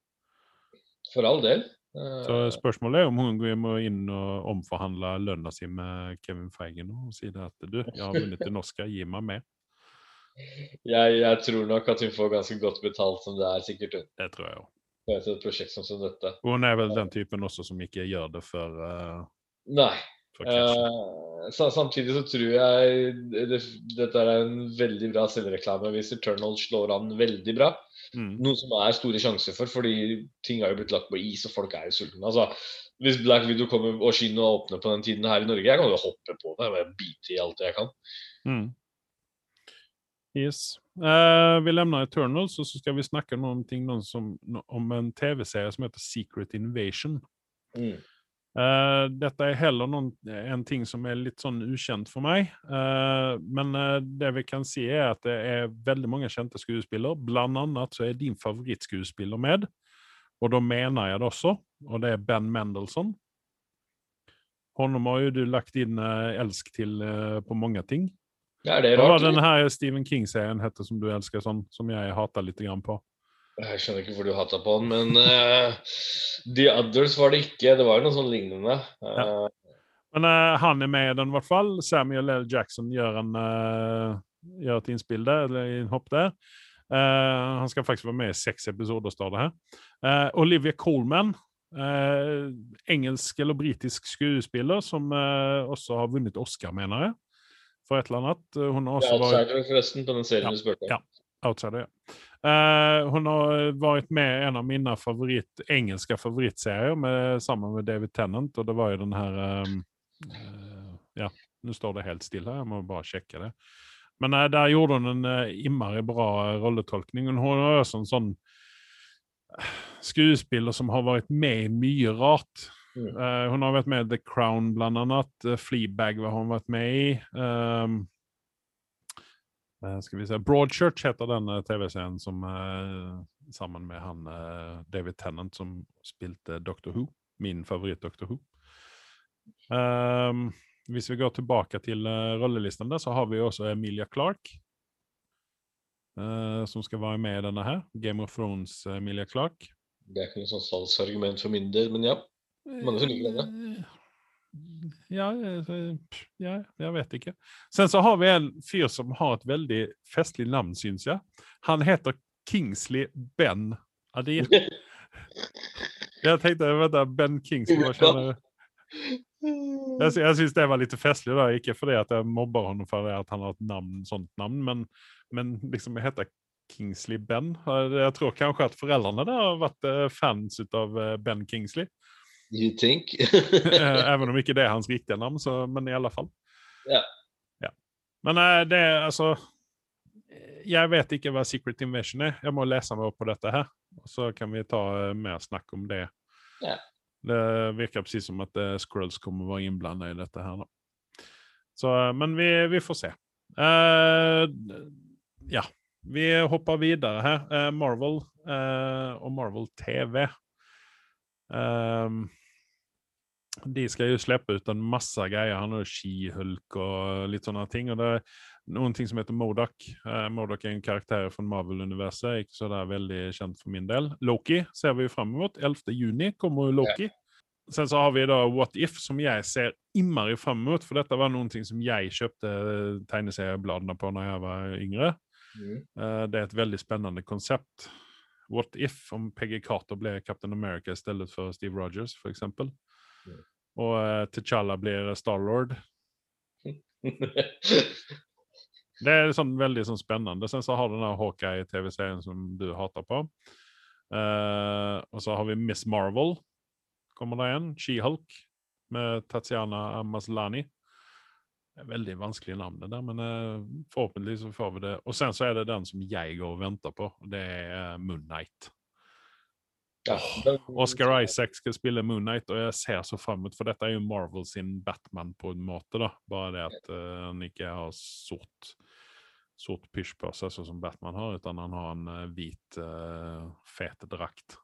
For all del. Eh, Så spørsmålet er om hun må inn og omforhandle lønna si med Kevin Feige nå og si det at du, jeg har vunnet en Oscar, gi meg mer. jeg, jeg tror nok at hun får ganske godt betalt som det er, sikkert hun. Det tror jeg òg. et prosjekt som, som dette. Hun er vel den typen også som ikke gjør det for, uh, Nei. Sa- samtidig så tror jeg det, dette er en veldig bra selvreklame hvis Eternal slår an veldig bra. Mm. Noe som er store sjanser for, fordi ting har jo blitt lagt på is, og folk er jo sultne. Altså, hvis Black Widow kommer og kino åpner på den tiden her i Norge, jeg kan jo hoppe på det. Jeg bite i alt jeg kan. Mm. Yes. Eh, vi levner Eternals og så skal vi snakke noe om, ting, noe som, om en tv-serie som heter Secret Invasion. Mm. Eh, er är heller noen, en ting som er litt sånn ukjent for meg. Uh, men uh, det vi kan se er at det er veldig mange kjente skuespillere. Blant annet så er din favorittskuespiller med. Og da mener jeg det også. Og det er Ben Mendelsohn. Honom har jo du lagt inn eh, elsk til eh, på mange ting. Ja, er det Hva var denne den her Stephen King-serien hette som du elsker sånn, som jeg hater litt grann på? Jeg skjønner ikke hvor du hata på den, men uh, The Others var det ikke. Det var jo noe sånn lignende. Eh, Men uh, han er med i den i hvert fall. Samuel L. Jackson gjør, en, gjør et innspill der, eller innhopp der. Eh, han skal faktisk være med i seks episoder, står det her. Olivia Colman, engelsk eller britisk skuespiller, som også har vunnet Oscar, mener jeg, for et eller annet. Hun har også ja, vært forresten, på den serien Ja, du spurte om. ja. Outsider, ja. Uh, hun har vært med i en av mine favoritt, engelske favorittserier med, sammen med David Tennant, og det var jo den her um, uh, Ja, nå står det helt stille, jeg må bare sjekke det. Men uh, der gjorde hun en uh, innmari bra rolletolkning. Hun har også en sånn eh, skuespiller som har vært med i mye rart. Mm. Eh, hun har vært med i The Crown, blant annet. Uh, Fleabag har hun vært med i. Um, Eh, skal vi se, Broadchurch heter den eh, TV-serien som eh, sammen med han eh, David Tennant som spilte Doctor Who. Min favoritt-Doctor Who. Um, hvis vi går tilbake til rollelisten, der, så har vi også Emilia Clark. Uh, som skal være med i denne her. Game of Thrones eh, Emilia Clark. Det er ikke noe sånn salgsargument for min del, men ja. Mange som liker Eh, Ja, eh, ja, jeg vet ikke. Sen så har vi en fyr som har et veldig festlig navn, syns jeg. Han heter Kingsley Ben Adir. Jeg tenkte vänta, Ben Kingsley, hva kjenner? Jeg, jeg syns det var litt festlig, da. ikke fordi at jeg mobber ham for at han har et navn, sånt navn, men, men liksom jeg heter Kingsley Ben. Jeg tror kanskje at foreldrene der har vært eh, fans av Ben Kingsley. You think? Even Även om ikke det er hans riktige navn, så, men i alle fall. Ja. Ja. Men eh, det er altså Jeg vet ikke hva Secret Invasion er. Jeg må lese meg opp på dette her. Og så kan vi ta eh, mer snakk om det. Ja. Det virker precis som at uh, Scrolls kommer være innblanda i dette her. Da. Så, eh, men vi, vi får se. Uh, ja. Vi hopper videre her. Uh, Marvel uh, og Marvel TV. Ehm, de skal jo slippe ut en masse greier. Han har skihulk og litt sånne ting. og det er noen ting som heter Modoc. Uh, Modoc er en karakter fra Marvel-universet, ikke så det er veldig kjent for min del. Loki ser vi fram mot. 11. juni kommer jo Loki. Sen så har vi da What If, som jeg ser innmari fram mot. For dette var noen ting som jeg kjøpte tegneseriebladene på når jeg var yngre. Mm. Uh, det er et veldig spennende konsept. What if om Peggy Carter ble Captain America i stedet for Steve Rogers, f.eks.? Og uh, T'Challa blir Starlord. det er sånn veldig sånn spennende. Sen så har du den Hawkeye-TV-serien som du hater på. Uh, og så har vi Miss Marvel. Kommer det igjen. She-Hulk med Tatiana Maslani veldig vanskelig navn, det der, men uh, forhåpentlig så får vi det. Og sen så er det den som jeg går og venter på, det er Moon Knight. Ja, Oscar Isaac skal spille Moon Knight, og jeg ser så fram ut, for dette er jo Marvel sin Batman på en måte, da. Bare det at uh, han ikke har sort, sort pysj på seg, sånn som Batman har, utan han har en uh, hvit, uh, fet drakt.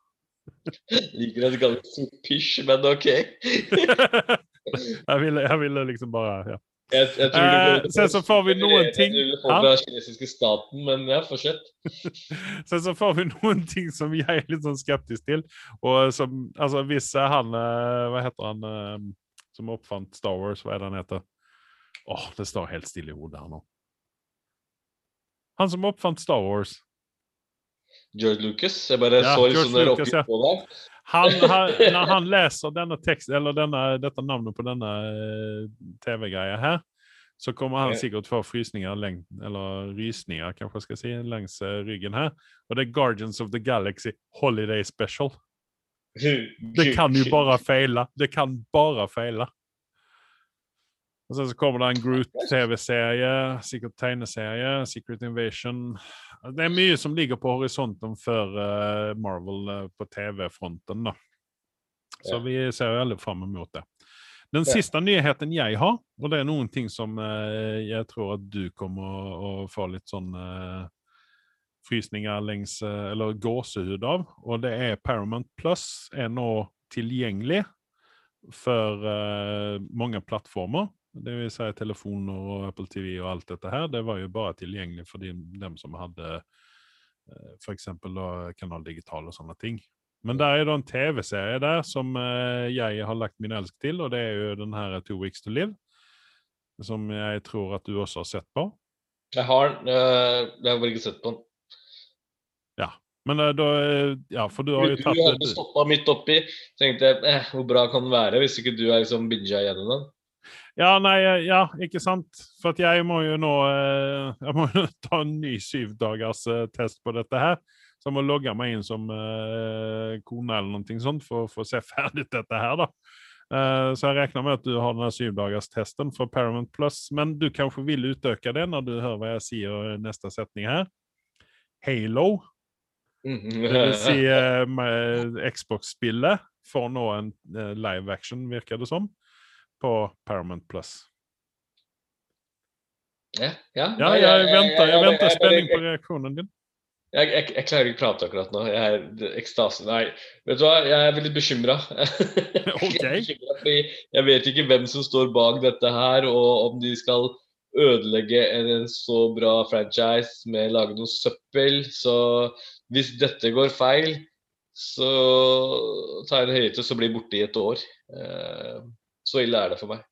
Liker at du kaller det sort pysj, men OK. jeg, ville, jeg ville liksom bare ja. Jeg, jeg eh, så får vi noen ting fra kinesiske staten, men ja, fortsett. sen så får vi noen ting som jeg er litt sånn skeptisk til. Og som, altså Hvis han eh, Hva heter han eh, som oppfant Star Wars? Hva er det han heter? Åh, oh, det står helt stille i hodet her nå. Han som oppfant Star Wars. George Lucas? Jeg bare ja, så litt sånn oppgitt ja. på deg. Han, han, når han leser denne tekst, eller denne, dette navnet på denne uh, TV-greia her, så kommer han sikkert få frysninger lengt, eller rysninger kanskje jeg skal si, langs uh, ryggen her. Og det er Guardians of the Galaxy Holiday Special. Det kan jo bare feile. Det kan bare feile. Og så kommer det en Groot-TV-serie, sikkert tegneserie, Secret Invasion Det er mye som ligger på horisonten før uh, Marvel uh, på TV-fronten, da. Så vi ser jo alle fram mot det. Den siste nyheten jeg har, og det er noen ting som uh, jeg tror at du kommer å få litt sånn frysninger längs, Eller gåsehud av, og det er Paramount Plus er nå tilgjengelig for mange plattformer. Det vil si telefoner og Apple TV og alt dette her, det var jo bare tilgjengelig for de, dem som hadde eh, f.eks. Kanal Digital og sånne ting. Men det er da en TV-serie der som eh, jeg har lagt min elsk til, og det er jo den her Two Weeks to Live. Som jeg tror at du også har sett på. Jeg har den. Eh, jeg har bare ikke sett på den. Ja. Men da Ja, for du har jo tatt Du hadde stoppa midt oppi. Tenkte jeg eh, hvor bra kan den være hvis ikke du er liksom binga gjennom den? Ja, nei, ja, ikke sant. For jeg må jo nå eh, Jeg må jo ta en ny syvdagers eh, test på dette her. Så jeg må logge meg inn som uh, kone eller noe sånt for, for å se ferdig dette her, da. Uh, så jeg regner med at du har den syvdagerstesten for Paramount Plus. Men du kanskje vil utøke det når du hører hva jeg sier i neste setning her. Halo. Det vil si uh, Xbox-spillet får nå en live action, virker det som på Paramount Plus. Ja, ja. ja jeg, venter, jeg venter spenning på reaksjonen din. Jeg, jeg, jeg, klarer ikke å prate akkurat nå. Jeg er ekstase. Nei, vet du hva, jeg er veldig bekymra. okay. jeg vet ikke hvem som står bak dette her, og om de skal ødelegge en, en så bra franchise med å lage noe søppel. Så hvis dette går feil, så tar jeg en høyde og blir borte i et år. Så ille er det for meg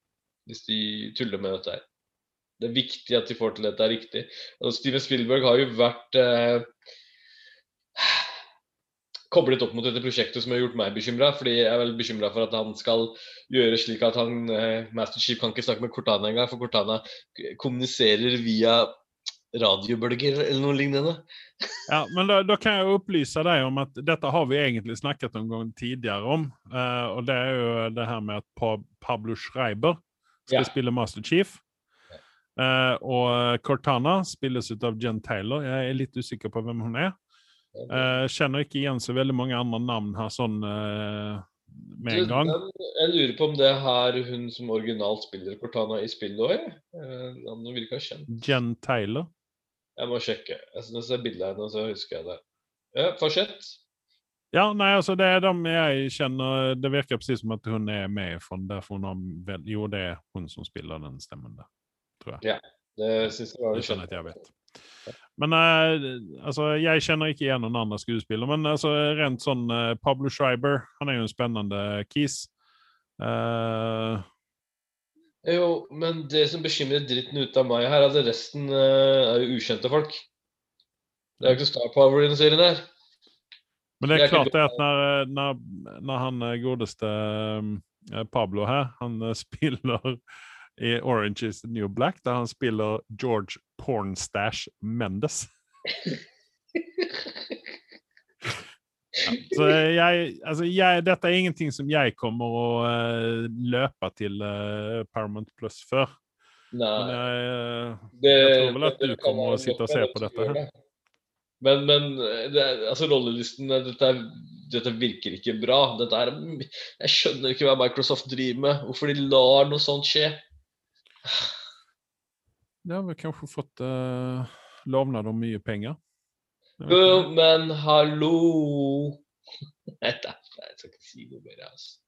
hvis de tuller med dette her. Det er viktig at de får til dette er riktig. Og Steven Spielberg har jo vært eh, koblet opp mot dette prosjektet som har gjort meg bekymra. Fordi jeg er vel bekymra for at han skal gjøre slik at han eh, Master Chief kan ikke snakke med Cortana engang, for Cortana kommuniserer via radiobølger eller noe lignende. ja, men da, da, kan jeg opplyse deg om at dette har vi egentlig snakket om gang tidligere om. Uh, og det er jo det her med at Pablo Schreiber skal ja. spille Master Chief. Uh, og Cortana spilles ut av Jen Taylor. Jeg er litt usikker på hvem hun er. Uh, kjenner ikke igjen så veldig mange andre navn her sånn med en gang. Jeg lurer på om det er hun som originalt spiller Cortana i spillet òg. Navnet virka kjent. Jen Taylor. Jeg må sjekke. Jeg synes jeg bildet av henne, så husker jeg det. Ja, Fortsett. Ja, nei, altså det er dem jeg kjenner Det virker presis som at hun er med från derfor hun har Jo, det er hun som spiller den stemmen der, tror jeg. Det syns jeg var Det litt at jeg vet. Men uh, altså, jeg kjenner ikke igjen noen andre skuespiller. Men altså, rent sånn uh, Pablo Schreiber, han er jo en spennende kis. Eh, Jo, men det som bekymrer dritten ut av meg her, er at resten uh, er jo ukjente folk. Det er jo ikke star power i den serien her. men det er klart det at når, når, når han eh, godeste eh, Pablo her, han eh, spiller i Orange is the New Black, der han spiller George Pornstash Mendes. Så jeg, altså jeg, dette er ingenting som jeg kommer å uh, løpe til uh, Paramount Plus før. Nei. Men jeg, uh, Det, Jeg tror vel at du kommer å sitte og se på dette her. Men, men det, altså rollelisten eh, dette, dette virker ikke bra. Er, jeg skjønner ikke hva Microsoft driver med. Hvorfor de lar noe sånt skje. de har vel kanskje fått uh, lovnad om mye penger. Jeg vet Jo, ikke. Men hallo Nei, da, jeg skal ikke si noe mer. Altså.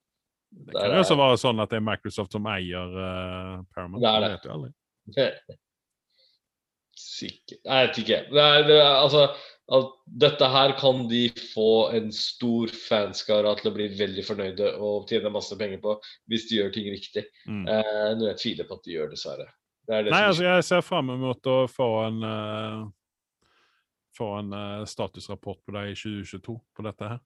Det kan jo også være sånn at det er Microsoft som eier uh, Paramount. Det er Det det. vet aldri. Sikkert Nei, jeg vet ikke. Det er, det er, altså, at dette her kan de få en stor fanskara til å bli veldig fornøyde og tjene masse penger på hvis de gjør ting riktig. Mm. Uh, Noe jeg tviler på at de gjør, dessverre. Det det Nei, altså jeg ser fram mot å få en eh, få en eh, statusrapport på deg i 2022 på dette her.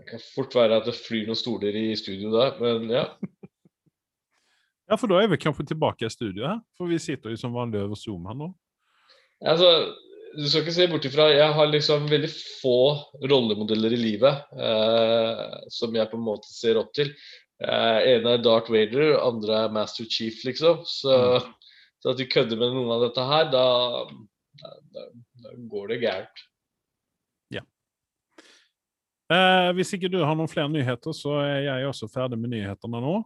Det kan fort være at det flyr noen stoler i studio der, men ja. Ja, for da er vi kanskje tilbake i studio her. For vi sitter jo som vanlig over Zoom her nå. Altså, du skal ikke se bort ifra Jeg har liksom veldig få rollemodeller i livet eh, som jeg på en måte ser opp til. Eh, ene er Darth Vader, andre er Master Chief, liksom. Så, så at du kødder med noen av dette her, da, da, da, går det gærent. Eh, hvis ikke du har noen flere nyheter, så er jeg også ferdig med nyhetene nå.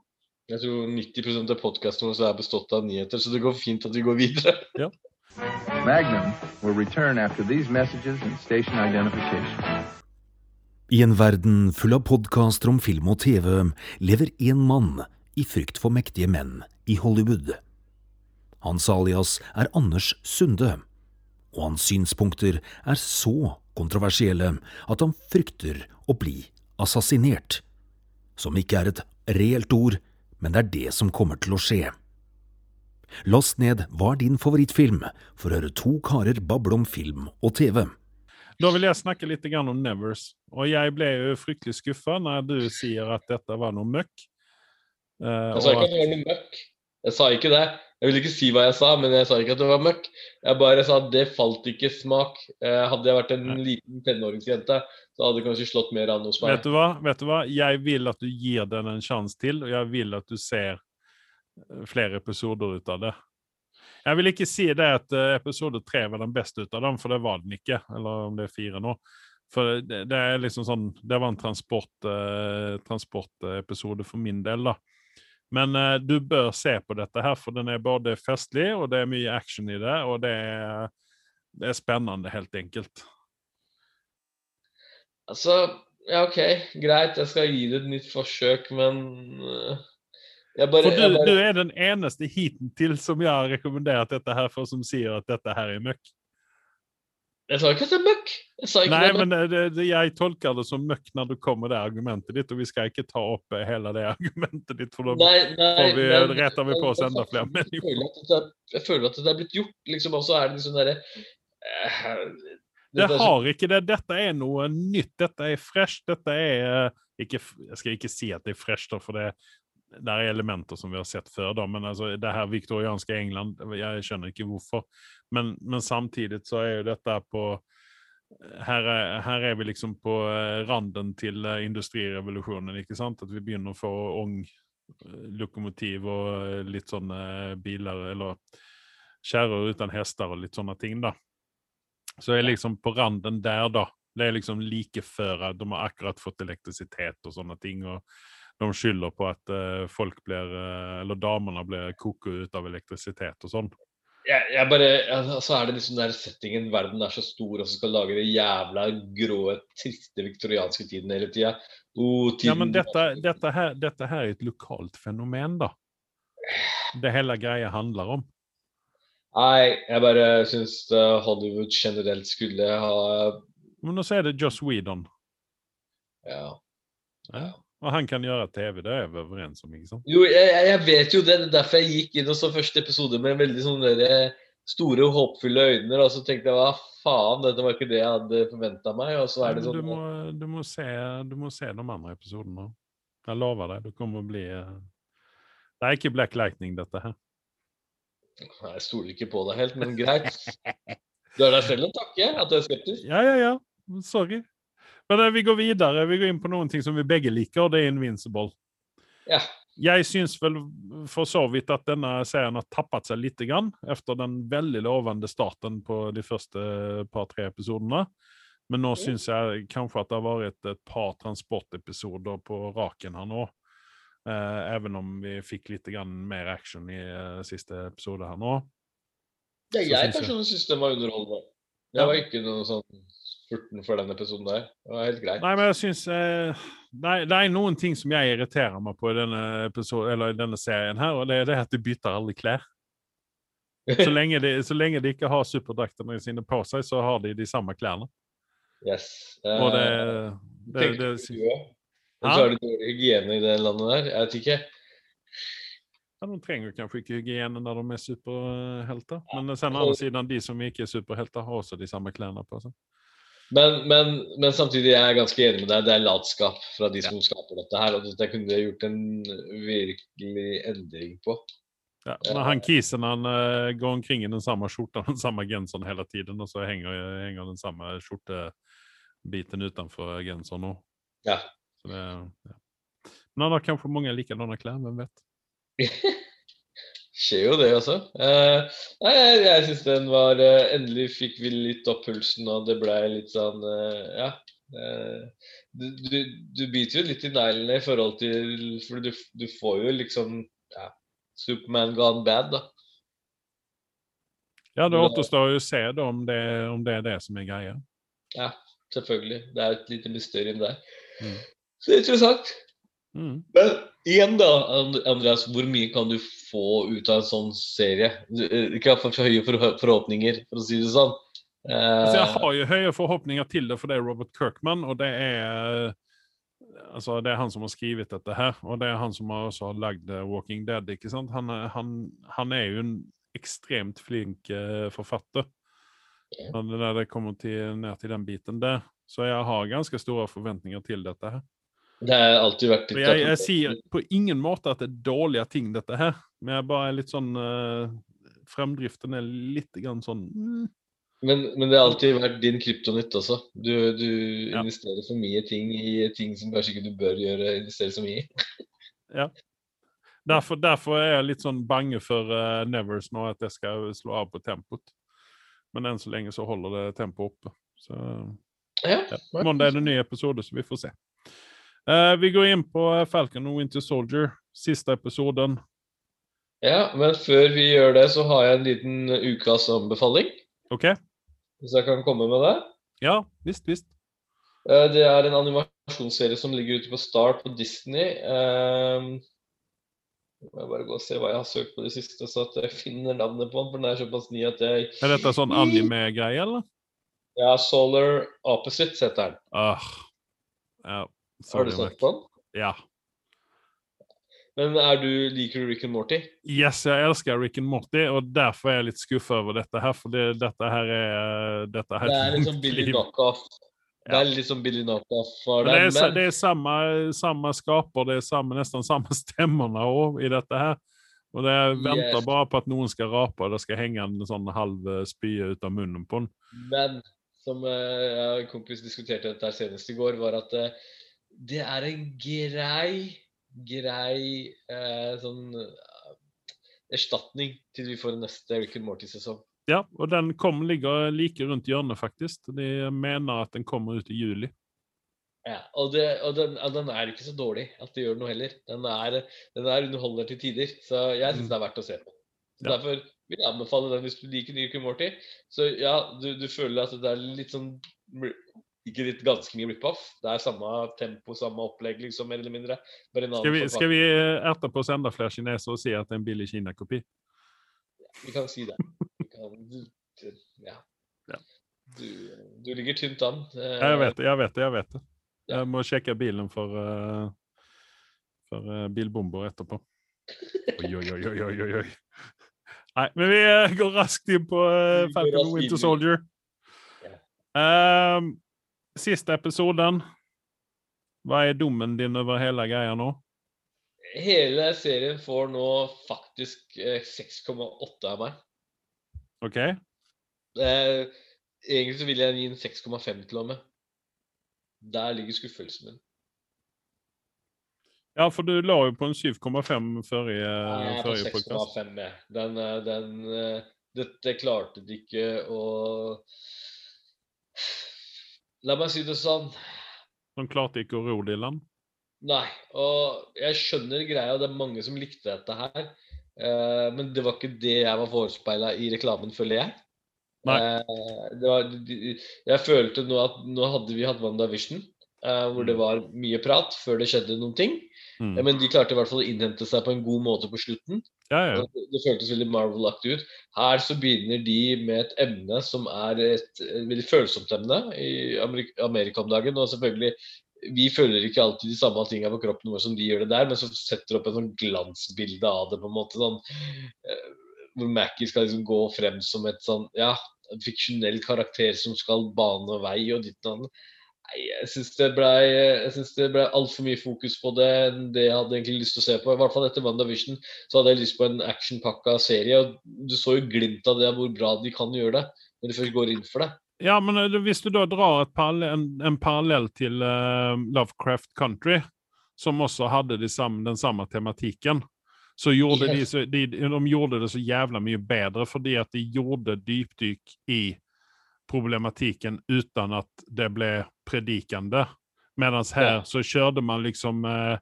Jeg tror 90% av podkasten vår er bestått av nyheter, så det går fint at vi går videre. Magnum will return after these messages and station identification. I en verden full av podkaster om film og TV lever én mann i frykt for mektige menn i Hollywood. Hans alias er Anders Sunde, og hans synspunkter er så kontroversielle at han frykter å bli assassinert. Som ikke er et reelt ord, men det er det som kommer til å skje. Last ned Hva er din favorittfilm? for å høre to karer bable om film og TV. Da vil jeg snakke litt om Nevers. Og jeg ble jo fryktelig skuffa når du sier at dette var noe møkk. Altså Jeg sa og ikke at det var noe møkk. Jeg sa ikke det. Jeg vil ikke si hva jeg sa, men jeg sa ikke at det var møkk. Jeg bare sa at det falt ikke smak. Eh, hadde jeg vært en liten tenåringsjente, så hadde det kanskje slått mer an hos meg. Vet du hva? Vet du hva? Jeg vil at du gir den en sjanse til, og jeg vil at du ser eh, flere episoder ut av det. Jeg vil ikke si det at eh, episode tre var den beste ut av dem, for det var den ikke. Eller om det er fire nå. For det, det er liksom sånn Det var en transport, eh, transport for min del, da. Men uh, du bør se på dette her, for den er både festlig, og det er mye action i det, og det er, det er spennende, helt enkelt. Altså, ja OK, greit, jeg skal gi det et nytt forsøk, men uh, jeg bare, For jeg du, bare du er den eneste hittil som jeg har rekommendert dette her for, som sier at dette her er møkk. Jeg sa ikke at det er møkk. Jeg Nei, det men det, det, jeg tolker det som møkk når du kommer med det argumentet ditt, og vi skal ikke ta opp hele det argumentet ditt, for da retter vi på oss enda flere mennesker. jeg er- føler at det er blitt gjort, liksom. Og så er det liksom derre uh, Det har ikke det. Dette er noe nytt. Dette er fresh. Dette er eh, ikke, Jeg skal ikke si at det er fresh, for det der er elementer som vi har sett før. Da. Men altså, det her viktorianske England, jeg skjønner ikke hvorfor. Men, men samtidig så er jo dette på her er, her er vi liksom på eh, randen til eh, industrirevolusjonen, ikke sant? At vi begynner å få ung eh, lokomotiv og litt sånne biler, eller kjerrer uten hester og litt sånne ting, da. Så jeg er liksom på randen der, da. Det er liksom like før de har akkurat fått elektrisitet og sånne ting. og de skylder på at eh, folk blir, eh, eller damene blir koko ut av elektrisitet og sånn. jeg, jeg bare altså, Så er det liksom den settingen verden er så stor, og så skal lage det jævla grå, triste viktorianske tiden hele tida. Oh, Ja, men dette, dette, her, dette her er et lokalt fenomen, da. Det hele greia handler om. Nei, jeg bare syns uh, Hollywood generelt skulle ha Men nå er det Joss Whedon, Ja. Ja. Og han kan gjøre TV, det er vi overens om, ikke sant? Jo, jeg, jeg- vet jo det. Det er derfor jeg gikk inn og så første episode med veldig sånne der, store, håpfulle øyne. Og så tenkte jeg hva faen, dette var ikke det jeg hadde forventa meg. Og så er det sånn du, må, du, må se, du må se de andre episodene. Jeg lover deg, det kommer å bli eh, Det er ikke Black Lightning, dette her. Jeg stoler ikke på deg helt, men greit. Du har deg selv å takke at du er skeptisk. Ja, ja, ja. Sorry. Men eh, vi går videre. Vi går inn på noen ting som vi begge liker, og det er Invincible. Ja. Jeg syns vel for så vidt at denne serien har tappet seg litt grann, etter den veldig lovende starten på de første par-tre episodene. Men nå syns jeg kanskje at det har vært et par transportepisoder på raken her nå. Eh, even om vi fikk litt grann mer action i eh, siste episode her nå. Ja, jeg personlig syns den var underholdende. Det var ikke noe sånn spurten for den episoden der. Det var helt greit. Nei, men jeg syns eh, nei, Det er noen ting som jeg irriterer meg på i denne, episode, eller i denne serien, her, og det er det at de bytter aldri klær. Så lenge de, så lenge de ikke har superdraktene sine på seg, så har de de samme klærne. Yes. Og det, det, det, det, huet. Og så er det dårlig hygiene i det landet der. Jeg vet ikke. ja, De trenger kanskje ikke hygiene når de er superhelter, men sen andre siden, de som ikke er superhelter, har også de samme klærne på seg. Men, men, men samtidig er jeg ganske enig med deg. Det er latskap fra de som skaper dette her. Og det kunne de gjort en virkelig endring på. Ja, når han kisen han uh, går omkring i den samme skjorta den samme genseren hele tiden, og så henger, henger den samme skjortebiten utenfor genseren nå. Ja. Så det, ja. Men han har kanskje mange likadana klær, hvem vet? Skjer jo det også. Eh, nei, jeg, jeg syns den var eh, Endelig fikk vi litt opp pulsen, og det ble litt sånn eh, Ja. Eh, du, du, du biter jo litt i neglene i forhold til For du, du får jo liksom ja, Superman gone bad, da. Ja, det återstår jo å se da, om, det, om det er det som er greia. Ja, selvfølgelig. Det er et lite mysterium der. Mm. Så det er interessant. Mm. Men igjen da, Andreas, hvor mye kan du få ut av en sånn serie? Eh, Ikke for høye forhåpninger, for å si det sånn. Eh, Altså, jeg har jo høye forhåpninger til det, for det er Robert Kirkman, og det er Altså, det er han som har skrevet dette her, og det er han som har også har lagd eh, Walking Dead. ikke sant? Han, han, han er jo en ekstremt flink eh, forfatter. Når det kommer til, ned til den biten der. Så jeg har ganske store forventninger til dette her. Det har alltid vært litt jeg, jeg sier på ingen måte at det er dårlige ting, dette her, men jeg bare er litt sånn uh, Fremdriften er litt grann sånn mm, men, men det har alltid vært din kryptonytt også. Du, du Ja. investerer for mye ting i ting som kanskje ikke du bør gjøre, investere så mye i. Derfor, derfor er jeg litt sånn bange for uh, Nevers nå, at jeg skal slå av på tempoet. Men enn så lenge så holder det tempoet oppe. Så Ja, ja. Mandag er det en ny episode, så vi får se. Eh, vi går inn på eh, Falcon og Winter Soldier, siste episoden. ja, men før vi gjør det, så har jeg en liten ukas anbefaling. OK? Hvis jeg kan komme med det. Ja, visst, visst. Uh, Det er en animasjonsserie som ligger ute på Star på Disney. Uh, må jeg bare gå og se hva jeg har søkt på det siste, så at jeg finner navnet på den. For den er såpass ny at jeg Er dette sånn anime-greie, eller? Ja, Solar Opposites heter den. Uh, Ja. Har du sett på den? Ja. Men er du, liker du Rick and Morty? Yes, jeg elsker Rick and Morty, og derfor er jeg litt skuffa over dette her. For det, dette her er dette her Det er liksom Billy. Knockoff. Det er litt som Billy Knockoff det, er, men det er samme, samme skaper, det er samme, nesten samme stemmerne òg i dette her. Og det venter Yes. bare på at noen skal rape, og det skal henge en sånn halv eh, spye ut av munnen på den. Men som uh, en kompis diskuterte dette senest i går, var at eh, det er en grei, grei eh, sånn eh, erstatning til vi får neste Rick and Morty-sesong. Ja, og den kom, ligger like rundt hjørnet, faktisk. De mener at den kommer ut i juli. Ja, og, det, og den, den er ikke så dårlig at det gjør noe heller. Den er, den er underholder til tider, så jeg syns Mm. det er verdt å se på. Så Ja. Derfor vil jeg anbefale den hvis du liker Rick and Morty. Så ja, du, du føler at det er litt sånn Ikke litt ganske mye rip-off. Det er samme tempo, samme opplegg, liksom, mer eller mindre. Skal vi, skal vi etterpå erte på oss enda flere kinesere og si at det er en billig Kina-kopi? Vi kan si det. Vi kan, du, ja. Ja. Du, du ligger tynt an. Eh, jeg vet det. jeg vet det, jeg vet det. Ja. Jeg må sjekke bilen for, eh, for eh, bilbomber etterpå. Oi, oi, oi, oi, oi, oi. Nei, men vi eh, går raskt inn på Falcon Winter Soldier. Ja. Siste episoden. Hva er dommen din over hele greia nå? Hele serien får nå faktisk eh, 6,8 av meg. OK? Eh, egentlig så vil jeg gi en 6,5 til og med. Der ligger skuffelsen min. Ja, for du la jo på en 7,5 forrige, podkast. 6,5 jeg. Den, eh, den eh, Dette klarte de ikke å La meg si det sånn. De klarte ikke å ro det i land. Nei. Og jeg skjønner greia, det er mange som likte dette her. Eh, men det var ikke det jeg var forespeila i reklamen, føler jeg. Eh, det var, jeg følte nå at nå hadde vi hatt WandaVision, eh, hvor det Mm. var mye prat før det skjedde noen ting. Mm. Men de klarte i hvert fall å innhente seg på en god måte på slutten. Ja, ja. Det, det føltes veldig Marvel-aktig ut. Her så begynner de med et emne som er et, et veldig følsomt emne i Amerika, Amerika om dagen. Og selvfølgelig, vi føler ikke alltid de samme tingene på kroppen vår som de gjør det der, men så setter opp en sånn glansbilde av det, på en måte. sånn eh, Hvor Mackie skal liksom gå frem som et sånn ja, fiksjonell karakter som skal bane vei og ditt og datt. Nei, jeg syns det ble, ble altfor mye fokus på det enn det jeg hadde egentlig lyst til å se på. I hvert fall etter WandaVision så hadde jeg lyst på en actionpakka serie. og Du så jo glimt av det, hvor bra de kan gjøre det, når de først går inn for det. Ja, men eh, hvis du da drar parallell, en, en parallell til uh, Lovecraft Country, som også hadde de samme, den samme tematikken, så gjorde de, så, de, de gjorde det så jævla mye bedre fordi at de gjorde dypdykk i problematikken uten at det ble predikende. Mens her Ja. så kjørte man liksom eh,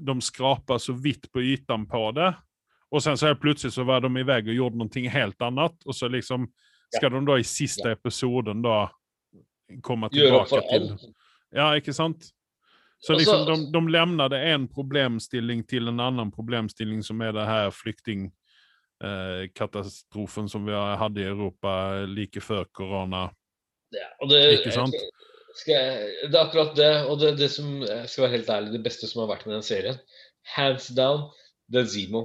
De skrapa så vidt på ytan på det. Och sen så här plötsligt så var de iväg och gjorde någonting helt annat. Och så liksom ska de då i sista episoden då komma tilbake til. tillbaka till... Ja, ikke sant? Så liksom de, de lämnade en problemstilling till en annan problemstilling som är det här flykting eh, katastrofen som vi hadde i Europa like før korona. Ja, og det, Ikke sant? Skal jeg, det er akkurat det, og det, det som jeg skal være helt ærlig, det beste som har vært med den serien, hands down, det er Zemo.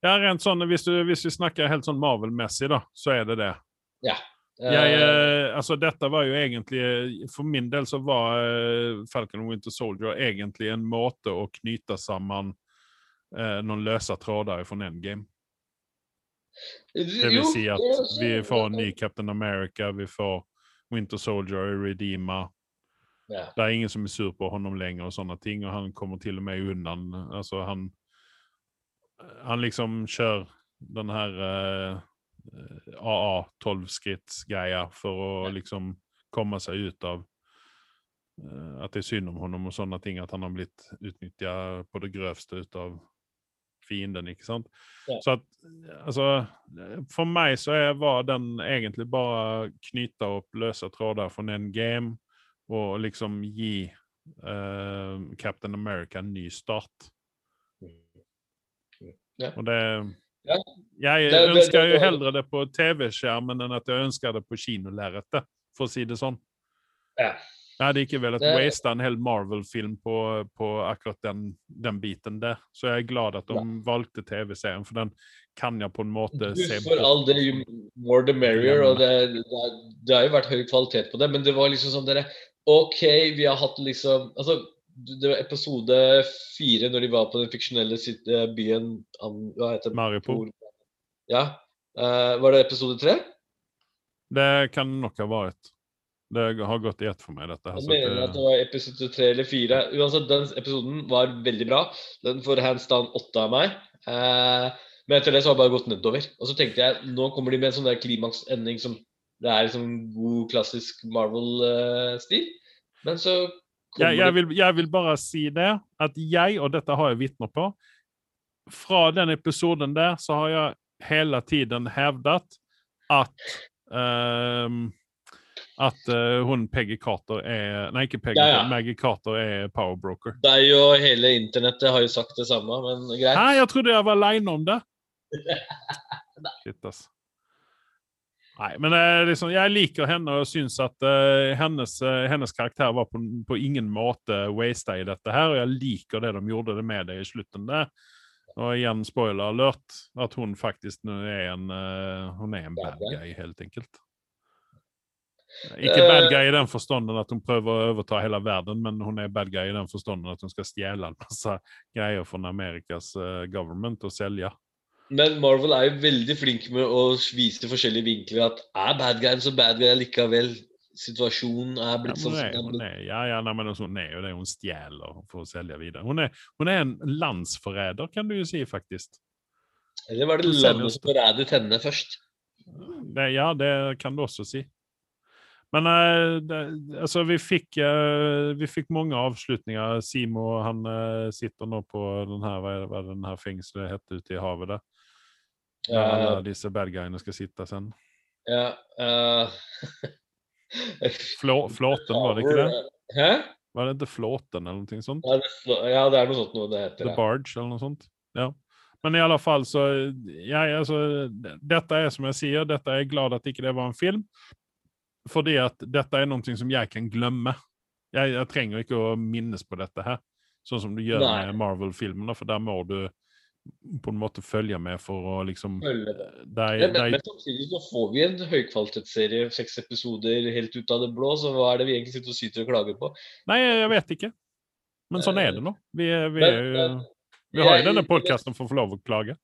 Ja, rent sånn, hvis, du, hvis vi snakker helt sånn Marvel-messig, da, så er det det. Ja. Jeg, eh, altså, dette var jo egentlig For min del så var eh, Falcon Winter Soldier egentlig en måte å knyte sammen eh, noen løse tråder fra Endgame. Det vil si at vi får en ny Captain America, vi får Winter Soldier i Redeema. Yeah. Det er ingen som er sur på honom lenger og sånne ting, og han kommer til og med undan. Altså, han Han liksom kjører den her uh, AA 12-skrittsgreia for å yeah. liksom komme seg ut av uh, at det er synd om honom og sånne ting, at han har blitt utnytta på det grøvste ut av fienden, ikke sant? Ja. Så at, altså For meg så var den egentlig bare knyte opp løse tråder fra en game og liksom gi uh, Captain America en ny start. Ja. Og det. Jeg ønsker jo heller det på TV-skjermen enn at jeg ønsker det på kinolerretet, for å si det sånn. Ja. Jeg er ikke velat Det- waste en hel Marvel-film på, på akkurat den, den biten der. Så jeg er glad at de valgte TV-serien, for den kan jeg på en måte Du, se for all det, more the merrier, og det, det, det har jo vært høy kvalitet på det, men det var liksom sånn dere OK, vi har hatt liksom Altså, det var episode fire, når de var på den fiksjonelle eh, byen Hva heter det? Maripol. Ja. Uh, var det episode tre? Det kan nok ha vært. Det har gått i ett for meg, dette. her. Jeg mener at at det var episode tre eller fire. Uansett, den episoden var veldig bra. Den får hands down åtte av meg. Eh, men etter det så har det bare gått nedover. Og så tenkte jeg nå kommer de med en sånn der klimaksending som det er liksom god, klassisk Marvel-stil. Men så jeg, jeg, vil, jeg vil bare si det, at jeg, og dette har jeg vitner på fra den episoden der så har jeg hele tiden hevdet at ehm, at uh, hun Peggy Carter er Nei, ikke Peggy, Ja, ja. Maggie Carter er powerbroker. Det er jo hele internettet har jo sagt det samme, men greit. Nei, jeg trodde jeg var aleine om det. Shit, ass. Nei, men eh, liksom, jeg liker henne og syns at uh, hennes, uh, hennes karakter var på, på ingen måte wasta i dette her, og jeg liker det de gjorde det med det i slutten der. Og igjen, spoiler alert, at hun faktisk nå er en uh, Hun er en Bad guy, helt enkelt. Ikke bad guy i den forstanden at hun prøver å overta hele verden, men hun er bad guy i den forstanden at hun skal stjele en masse greier fra Amerikas eh, government og selge. Men Marvel er jo veldig flink med å vise forskjellige vinkler. At er bad guyen så bad guy likevel? Situasjonen er blitt sånn er hun er, ja, ja, nei, men altså, hun er jo det hun stjeler for å selge videre. Hun er, hun er en landsforræder, kan du jo si, faktisk. Eller var det landet som forrædet henne først? Det, ja, det kan du også si. Men eh, det, altså, vi fikk, eh, vi fikk mange avslutninger. Simo han eh, sitter nå på den her, hva er den her fengselet heter ute i havet der. Ja, Ja, disse bad guyene skal sitte sen. ja, uh... Flå, flåten, var det ikke det? Hæ? Var det ikke Flåten eller noe sånt? Ja, det, ja, det er noe sånt noe det heter. The. Barge eller noe sånt. Ja. Men i alle fall så ja, altså, Dette er som jeg sier, dette er jeg glad at ikke det var en film. Fordi at dette er noe som jeg kan glemme. Jeg, jeg trenger ikke å minnes på dette her, sånn som du gjør Nei. med Marvel-filmene, for der må du på en måte følge med for å liksom Følge med. der, Men, men, der, men samtidig så får vi en høykvalitetsserie, seks episoder helt ut av det blå, så hva er det vi egentlig sitter og syter og klager på? Nei, jeg vet ikke. Men sånn er det nå. Vi, vi, Men- men- vi har jo denne podkasten for å få lov å klage.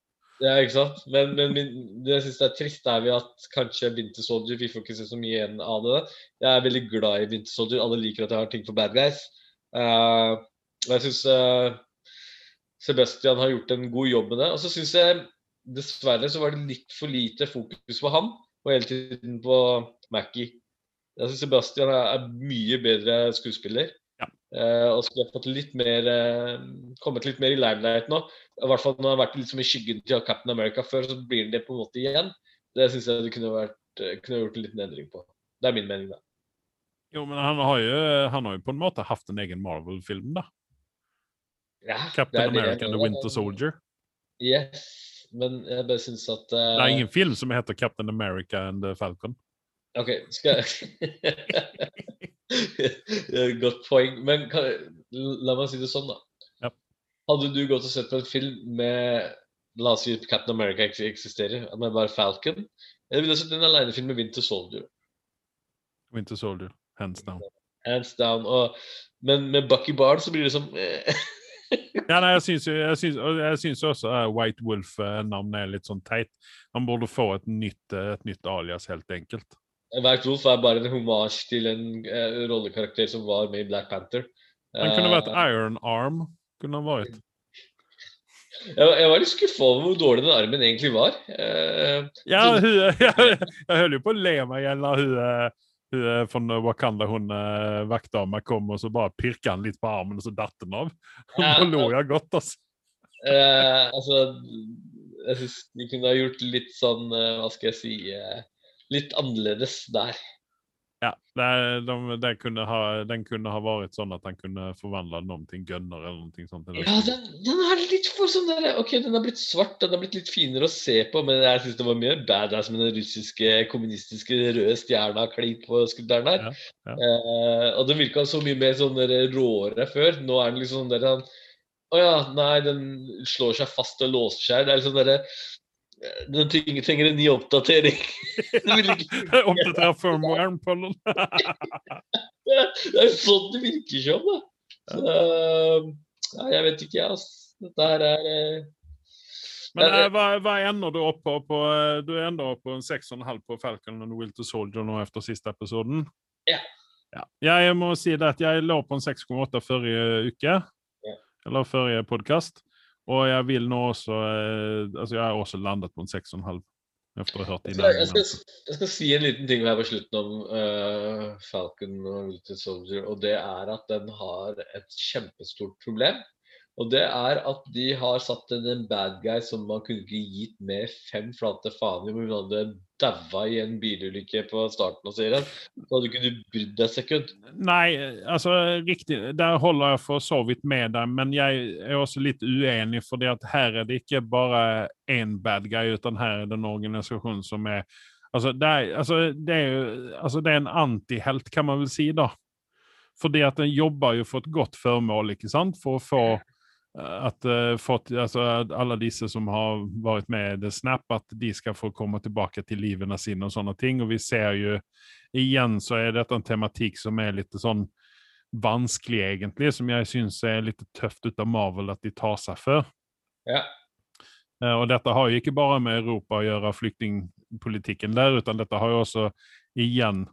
Ja, ikke sant? Men, men min, det jeg syns er trist, er ved at kanskje Winter Soldier Vi får ikke se så mye igjen av det. Jeg er veldig glad i Winter Soldier. Alle liker at jeg har ting for bad guys. Uh, jeg syns Sebastian har gjort en god jobb med det. Og så syns jeg dessverre så var det litt for lite fokus på han, og hele tiden på Mackie. Jeg syns Sebastian er, er mye bedre skuespiller. Eh, og skulle fått litt mer eh, kommet litt mer i limelight nå. I hvert fall når han har vært liksom i skyggen til Captain America før, så blir han det på en måte igjen. Det syns jeg det kunne vært eh, kunne gjort en liten endring på. Det er min mening, da. Jo, men han har jo, han har jo på en måte hatt en egen Marvel-film, da. Ja, Captain er America and the. Winter Soldier. Yes, men jeg bare syns at uh... Det er ingen film som heter Captain America and the Falcon. OK, skal jeg Godt poeng. Men kan, la meg si det sånn, da. Ja. Hadde du gått og sett på en film med La oss si Captain America ikke eksisterer, med bare Falcon? Eller ville du sett en alenefilm med Winter Soldier? Winter Soldier, hands down. Hands down. Og, men med Bucky Barnes så blir det som eh, Ja, nei, jeg syns, jeg syns, jeg syns også eh, White Wolf-navnet er litt sånn teit. Han burde få et nytt, eh, et nytt alias, helt enkelt. White Wolf er bare en homasj til en uh, rollekarakter som var med i Black Panther. Han kunne vært Eh, Iron Arm. kunne han vært. jeg, jeg var litt skuffa over hvor dårlig den armen egentlig var. Uh, Ja, hun, jeg, jeg holder jo på å le mig igjen av hun, eh, hun eh, från Wakanda, hun vaktdama kom og så bare pirka han litt på armen og så datt den av. Ja, Då lå jeg godt, altså. Uh, altså Jeg syns de kunne ha gjort litt sånn, uh, hva skal jeg si eh, Litt annerledes der. Ja, det, de, de kunne ha, den kunne ha vært sånn at han kunne forvandla noen til gunner eller noe sånt. Ja, den, den er litt for sånn der OK, den har blitt svart, den har blitt litt finere å se på, men jeg syns det var mye badass med den russiske, kommunistiske røde stjerna klint på skulderen der. Ja, ja. Eh, og den virka så mye mer sånn der råere før. Nå er den liksom sånn der sånn Å ja, nei, den slår seg fast og låser seg. Det er liksom derre eh, Den trenger, en ny oppdatering. Oppdatere firmwaren på den. det er sånn det virker som, da. Så, eh, ja, jeg vet ikke, jeg, altså. Dette her er eh, Men eh, hva, hva ender du opp på? på eh, du ender opp på en 6,5 på Falcon and Will to Soldier nå etter siste episoden? Ja. ja. Jeg må si det at jeg lå på en 6,8 forrige uke. Ja. Eller forrige podkast. Og jeg vil nå også eh, Altså, jeg har også landet på en 6,5. Efter å ha hørt Jeg dine skal, jeg, skal, jeg skal si en liten ting her på slutten om uh, Falcon og Wilted Soldier, og det er at den har et kjempestort problem. Og det er at de har satt en bad guy som man kunne ikke gitt med fem flate i. Hvor hun hadde daua i en bilulykke på starten av serien. Så hadde du ikke brydd deg sekund. Nei, altså riktig, der holder jeg for så vidt med deg, men jeg er også litt uenig, for her er det ikke bare én bad guy, utan her er det en organisasjon som er Altså, det er, altså, det er jo altså, det er en antihelt, kan man vel si, da. Fordi at den jobber jo for et godt formål, ikke sant? For å få at, uh, fått, altså, alle disse som har vært med i Snap, at de skal få komme tilbake til livene sine og sånne ting. Og vi ser jo igjen så er dette en tematikk som er litt sånn vanskelig, egentlig, som jeg syns er litt tøft ut av Marvel at de tar seg for. Ja. Uh, og dette har jo ikke bare med Europa å gjøre, flyktningpolitikken der, utan dette har jo også igjen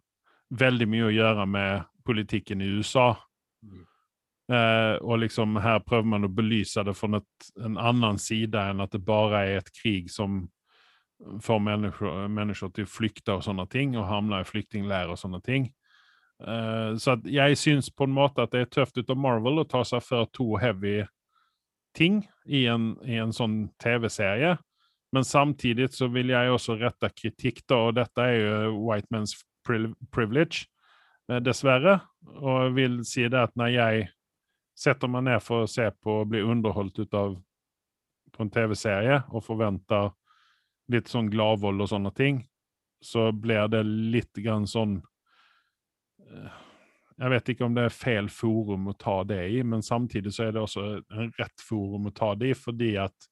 veldig mye å gjøre med politikken i USA. Mm. Eh, og liksom her prøver man å belyse det fra en annen side enn at det bare er et krig som får mennesker, mennesker til å flykte og sånne ting, og havne i flyktningleir og sånne ting. Eh, så jeg syns på en måte at det er tøft ut av Marvel å ta seg for to heavy ting i en, i en sånn TV-serie. Men samtidig så vil jeg også rette kritikk, da, og dette er jo white man's privilege, eh, dessverre. Og jeg vil si det at når jeg setter man ned for å se på og bli underholdt ut av på en TV-serie og forventer litt sånn gladvold og sånne ting, så blir det litt grann sånn eh, Jeg vet ikke om det er feil forum å ta det i, men samtidig så er det også en rett forum å ta det i, fordi at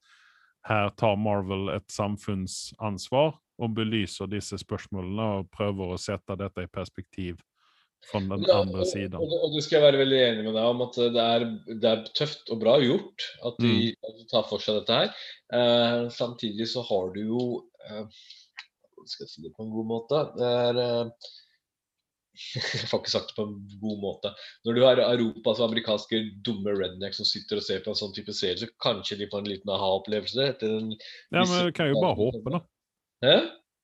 her tar Marvel et samfunnsansvar og belyser disse spørsmålene og prøver å sette dette i perspektiv fra den andre siden. Og, og, og, skal jeg være veldig enig med deg om at det er, det er tøft og bra gjort at de, mm. at de, tar for seg dette her. Eh, samtidig så har du jo eh, Skal jeg si det på en god måte? Det er eh, jeg får ikke sagt det på en god måte. Når du har Europas amerikanske dumme rednecks som sitter og ser på en sånn type serie, så kanskje de får en liten aha-opplevelse. Ja, men vi kan jo bare håpe, da. Hæ?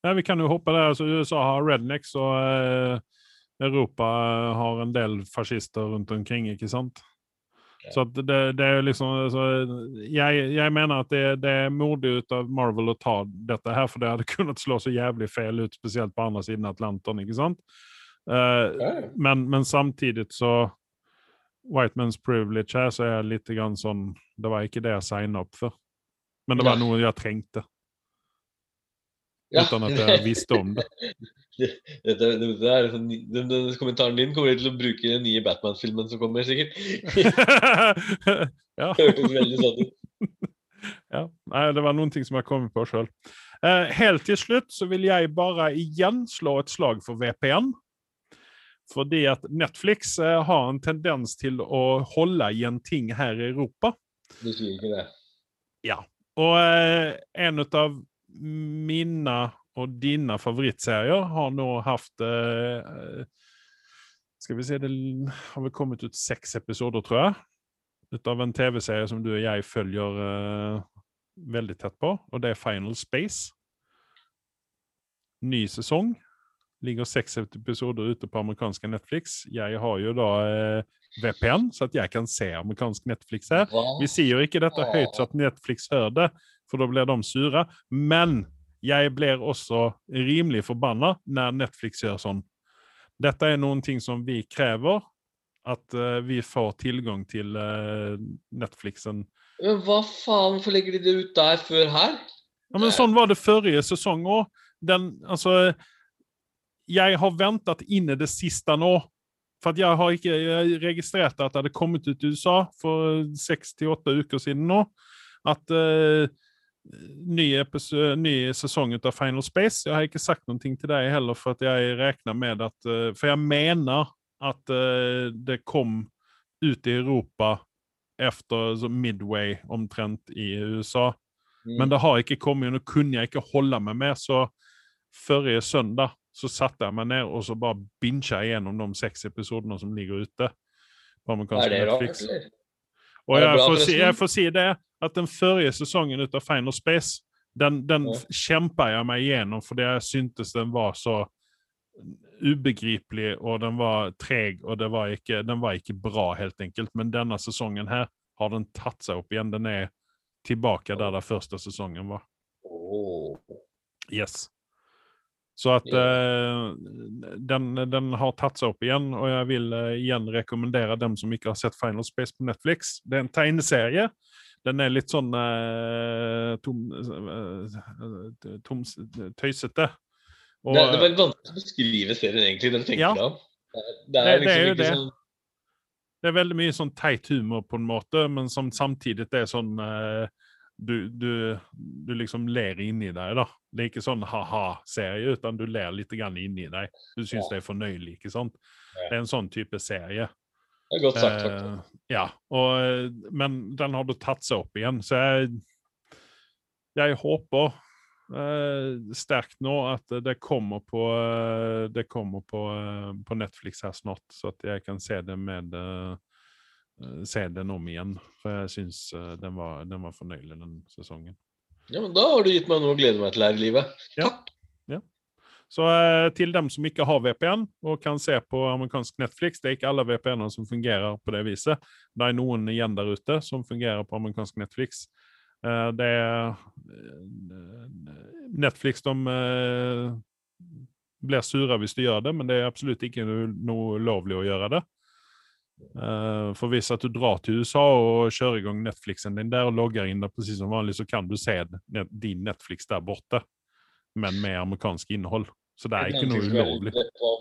Ja, vi kan jo håpe det. Altså, USA har rednecks og eh, Europa har en del fascister rundt omkring, ikke sant? Okay. Så det, det, er liksom altså, jeg, jeg, mener at det, det, er modig ut av Marvel å ta dette her, for det hadde kunnet slå så jævlig feil ut, spesielt på andre siden av Atlanten, ikke sant? Uh, okay. men, men, samtidig så White Man's Privilege her, så er jeg litt grann sånn Det var ikke det jeg signa opp for. Men det var noe jeg trengte. Ja. Uten at jeg visste om det. Dette, det er sånn, den, den, kommentaren din kommer til å bruke den nye Batman-filmen som kommer, sikkert. ja. Hørtes veldig sånn ut. ja. Nei, det var noen ting som jeg kom på sjøl. Eh, helt til slutt så vil jeg bare igjen slå et slag for VPN. Fordi at Netflix eh, har en tendens til å holde igjen ting her i Europa. Du sier ikke det? Ja. Og eh, en av mine og dine favorittserier har nå hatt eh, Skal vi se, det har vel kommet ut seks episoder, tror jeg. Ut av en TV-serie som du og jeg følger eh, veldig tett på, og det er Final Space. Ny sesong. Ligger seks episoder ute på amerikanske Netflix. Jeg har jo da eh, VPN, så at jeg kan se amerikansk Netflix her. Vi sier jo ikke dette høyt så at Netflix hører det, for da blir de sure. Men jeg blir også rimelig forbanna når Netflix gjør sånn. Dette er noen ting som vi krever, at uh, vi får tilgang til uh, Netflixen. Men hva faen, hvorfor legger de det ut der før her? Ja, men Sånn var det forrige sesong òg. Altså Jeg har ventet inn i det siste nå. For jeg har ikke registrert at det hadde kommet ut i USA for seks til åtte uker siden nå. At uh, ny, ny sesong av Final Space. Jeg har ikke sagt noe til deg heller, for at jeg regner med at eh, For jeg mener at uh, det kom ut i Europa etter Midway, omtrent, i USA. Mm. Men det har ikke kommet, og kunne jeg ikke holde meg med, så forrige søndag så satte jeg meg ned og så bare bincha gjennom de seks episodene som ligger ute. på er det rart, eller? Og jeg får, si, jeg får si det, at den forrige sesongen ut av Final Space, den, den ja. kjempa jeg meg igjennom fordi jeg syntes den var så ubegripelig, og den var treg, og var ikke, den var ikke bra, helt enkelt. Men denne sesongen her har den tatt seg opp igjen. Den er tilbake der den første sesongen var. Yes. Så at eh, den, den har tatt seg opp igjen, og jeg vil uh, igjen rekommendere dem som ikke har sett Final Space på Netflix. Det er en tegneserie. Den er litt sånn uh, tom, tom, tøysete. Og, det, er- det er vanskelig å beskrive serien, egentlig, Den tenker Ja. deg om. Det er, det Det- det liksom er jo det. sånn det er veldig mye sånn teit humor på en måte, men som samtidig er sånn eh, du, du, du liksom ler inni deg, da. Det er ikke sånn ha-ha-serie, utan du ler litt inni deg. Du syns Ja. det er fornøyelig, ikke sant? Ja. Det er en sånn type serie. Det er godt sagt. Eh, ja, og, eh, men den har da tatt seg opp igjen, så jeg, jeg håper eh, sterkt nå at det kommer på, eh, det kommer på, eh, på Netflix her snart, så at jeg kan se det med eh, eh, se den om igjen. For jeg syns eh, den, var, den var fornøyelig, den sesongen. Ja, men Da har du gitt meg noe å glede meg til her i livet. Ja. Ja. Så eh, til dem som ikke har VPN og kan se på amerikansk Netflix, det er ikke alle VPN-er som fungerer på det viset. Det er noen igjen der ute som fungerer på amerikansk Netflix. Det er Netflix de blir sure hvis de gjør det, men det er absolutt ikke noe lovlig å gjøre det. Eh, for hvis at du drar til USA og kjører i gang Netflixen din der og logger inn der precis som vanlig, så kan du se din Netflix der borte, men med amerikansk innhold. Så det er ikke noe ulovlig.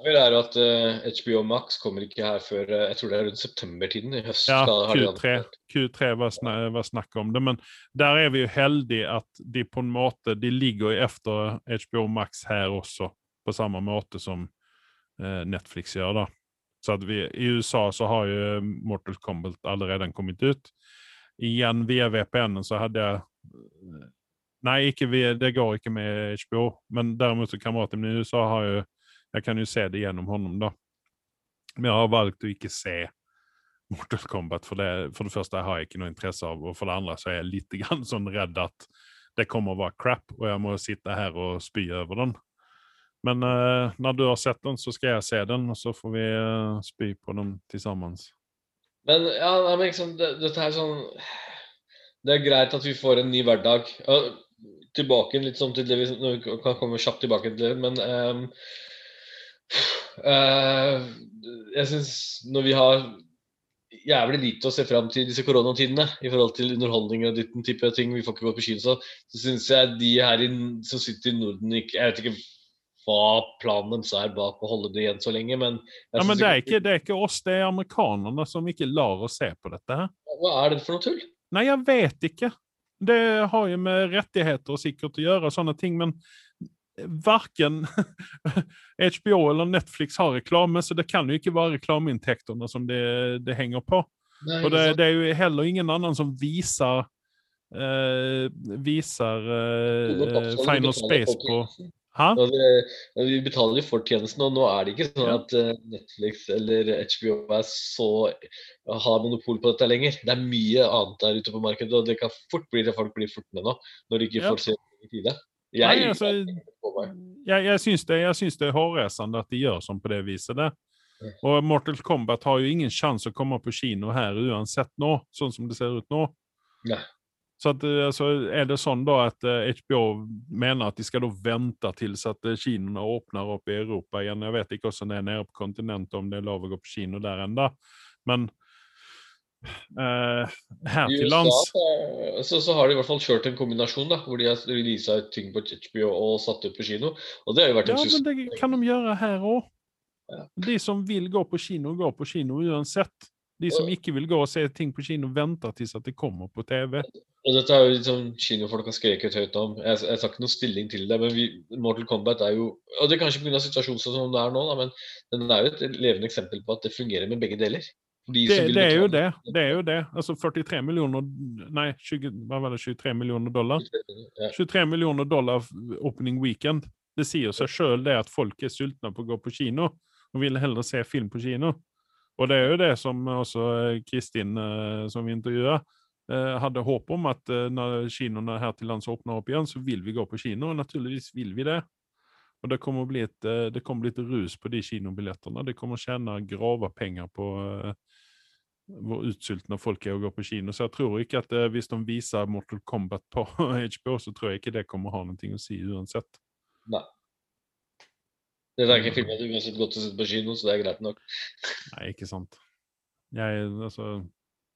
Det er at eh, HBO Max kommer ikke her før eh, jeg tror det er rundt septembertiden i høst. Ja, skal- har de Q3. Q3 var, sna var snakk om det, men der er vi jo heldige at de på en måte de ligger jo efter HBO Max her også, på samme måte som eh, Netflix gjør. da. Så at vi, I USA så har jo Mortal Kombat allerede kommet ut. Igjen via VPN-en så hadde jeg Nei, ikke det går ikke med HBO, men derimot kameraten min i USA har jo Jeg kan jo se det gjennom honom, da. Men jeg har valgt å ikke se Mortal Kombat. For det, for det første har jeg ikke noe interesse av, og for det andre så er jeg litt grann sånn redd at det kommer å være crap, og jeg må sitte her og spy over den. Men uh, når du har sett den, så skal jeg se den, og så får vi uh, spy på den sammen. Men ja, men liksom, det, dette er sånn Det er greit at vi får en ny hverdag. Ja, tilbake litt sånn til det vi vi kan komme kjapt tilbake til det, men um, uh, Jeg syns når vi har jævlig lite å se fram til disse koronatidene i forhold til underholdning og den type ting, vi får ikke gå på kino, så, så syns jeg de her i, som sitter i Norden ikke Jeg vet ikke hva planen deres er bak å holde det igjen så lenge, men Ja, men det er, ikke, det er ikke oss, det er amerikanerne som ikke lar oss se på dette her. Hva er det for noe tull? Nei, jeg vet ikke. Det har jo med rettigheter sikkert å gjøre, sånne ting, men verken HBO eller Netflix har reklame, så det kan jo ikke være reklameinntektene som det, det henger på. Nei, Og det, det er jo heller ingen annen som viser uh, viser uh, Final Space på vi betaler for tjenesten, og nå er det ikke sånn at eh, Netflix eller HBO er så, har monopol på dette lenger. Det er mye annet der ute på markedet, og det kan fort bli at folk blir fort med nå, når de ikke Ja. får se i tide. Nei, Jeg, altså, jeg, jeg, syns det, jeg syns det er hårreisende at de gjør sånn på det viset. der. Og Mortal Kombat har jo ingen sjanse å komme på kino her uansett nå, sånn som det ser ut nå. Nei. Så at, eh, altså, er det sånn da at eh, HBO mener at de skal da vente til så at eh, kinoene åpner opp i Europa igjen? Jeg vet ikke hvordan det er nede på kontinentet, om det er lov å gå på kino der ennå. Men eh, her til lands så, så, så har de i hvert fall kjørt en kombinasjon da, hvor de har releasa ting på HBO og satt ut på kino. Og det har jo vært Ja, en men suksess. det kan de gjøre her òg. Ja. De som vil gå på kino, går på kino uansett. De som ikke vil gå og se ting på kino, venter til at det kommer på TV. Og dette er jo liksom kinofolk har skreket høyt om. Jeg, jeg tar ikke noe stilling til det, men vi, Mortal Kombat er jo Og det er kanskje pga. situasjonen som det er nå, da, men den er jo et levende eksempel på at det fungerer med begge deler. De Det, det er jo det. det er jo det. Altså 43 millioner Nei, 20, hva var det, 23 millioner dollar? 23 millioner dollar opening weekend. Det sier seg sjøl det at folk er sultne på å gå på kino, og vil heller se film på kino. Og det er jo det som også eh, Kristin, eh, som vi intervjua, hadde håp om at eh, når kinoene her til lands åpner opp igjen, så vil vi gå på kino. Og naturligvis vil vi det. Og det kommer bli et, eh, det kommer bli rus på de kinobillettene. Det kommer tjene grove penger på, eh, hvor utsultne folk er å gå på kino. Så jeg tror ikke at eh, hvis de viser Mortal Kombat på HBO, så tror jeg ikke det kommer å ha noe å si uansett. Nei. Dette er ikke en film jeg hadde uansett godt å sette på kino, så det er greit nok. Nei, ikke sant. Jeg, altså,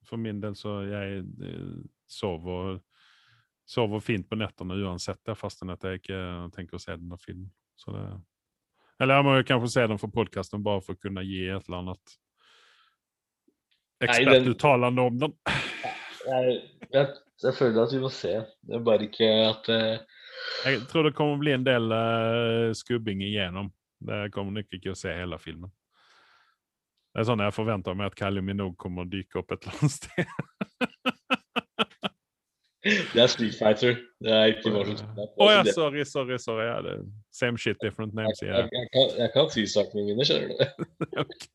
for min del så jeg eh, sover, sover fint på nettene uansett, fastän at jeg ikke tenker å se denne filmen. Så det, eller jeg må jo kanskje se den for podkasten bare for å kunne gi et eller annet ekspertuttalende om den. Jeg, jeg, jeg føler at vi må se. Det er bare ikke at uh... Jeg tror det kommer å bli en del uh, skubbing igjennom. Det kommer nok ikke å se hele filmen. Det er sånn jeg forventer meg at Kylie Minogue kommer å dyke opp et eller annet sted. Det er Street Fighter. Det er ikke Mortal Kombat. Å ja, Det- sorry, sorry. sorry. Ja, det, same shit, different names. jeg, jeg, jeg, kan, jeg kan si sakene mine, skjønner du. Ok.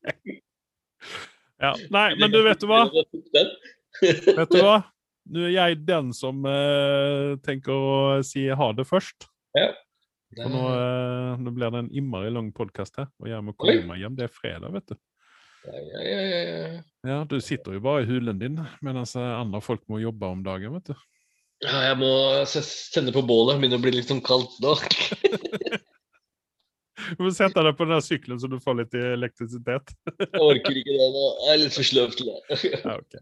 Ja, nei, men du, vet du hva? Vet du hva? Nå er jeg den som uh, tenker å si ha det først. For nå, eh, nå blir det en innmari lang podkast her, og jeg må komme meg hjem. Det er fredag, vet du. Ja, ja, ja, ja, Du sitter jo bare i hulen din, mens eh, andre folk må jobbe om dagen. vet du. Ja, jeg må tenne på bålet. Begynner å bli litt sånn kaldt nå. Du må sette deg på den der sykkelen så du får litt elektrisitet. Jeg orker ikke det nå. Jeg er litt for sløv til det. Ja, ok.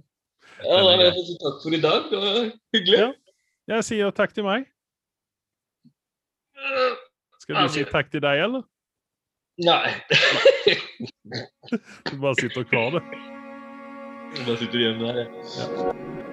Ja, da vil jeg si takk for i dag. Det var hyggelig. Ja. Jeg sier takk til meg. Skal du si takk til deg, eller? Nei. Du bare sitter kvar, du. Bare sitter igjen der, jeg.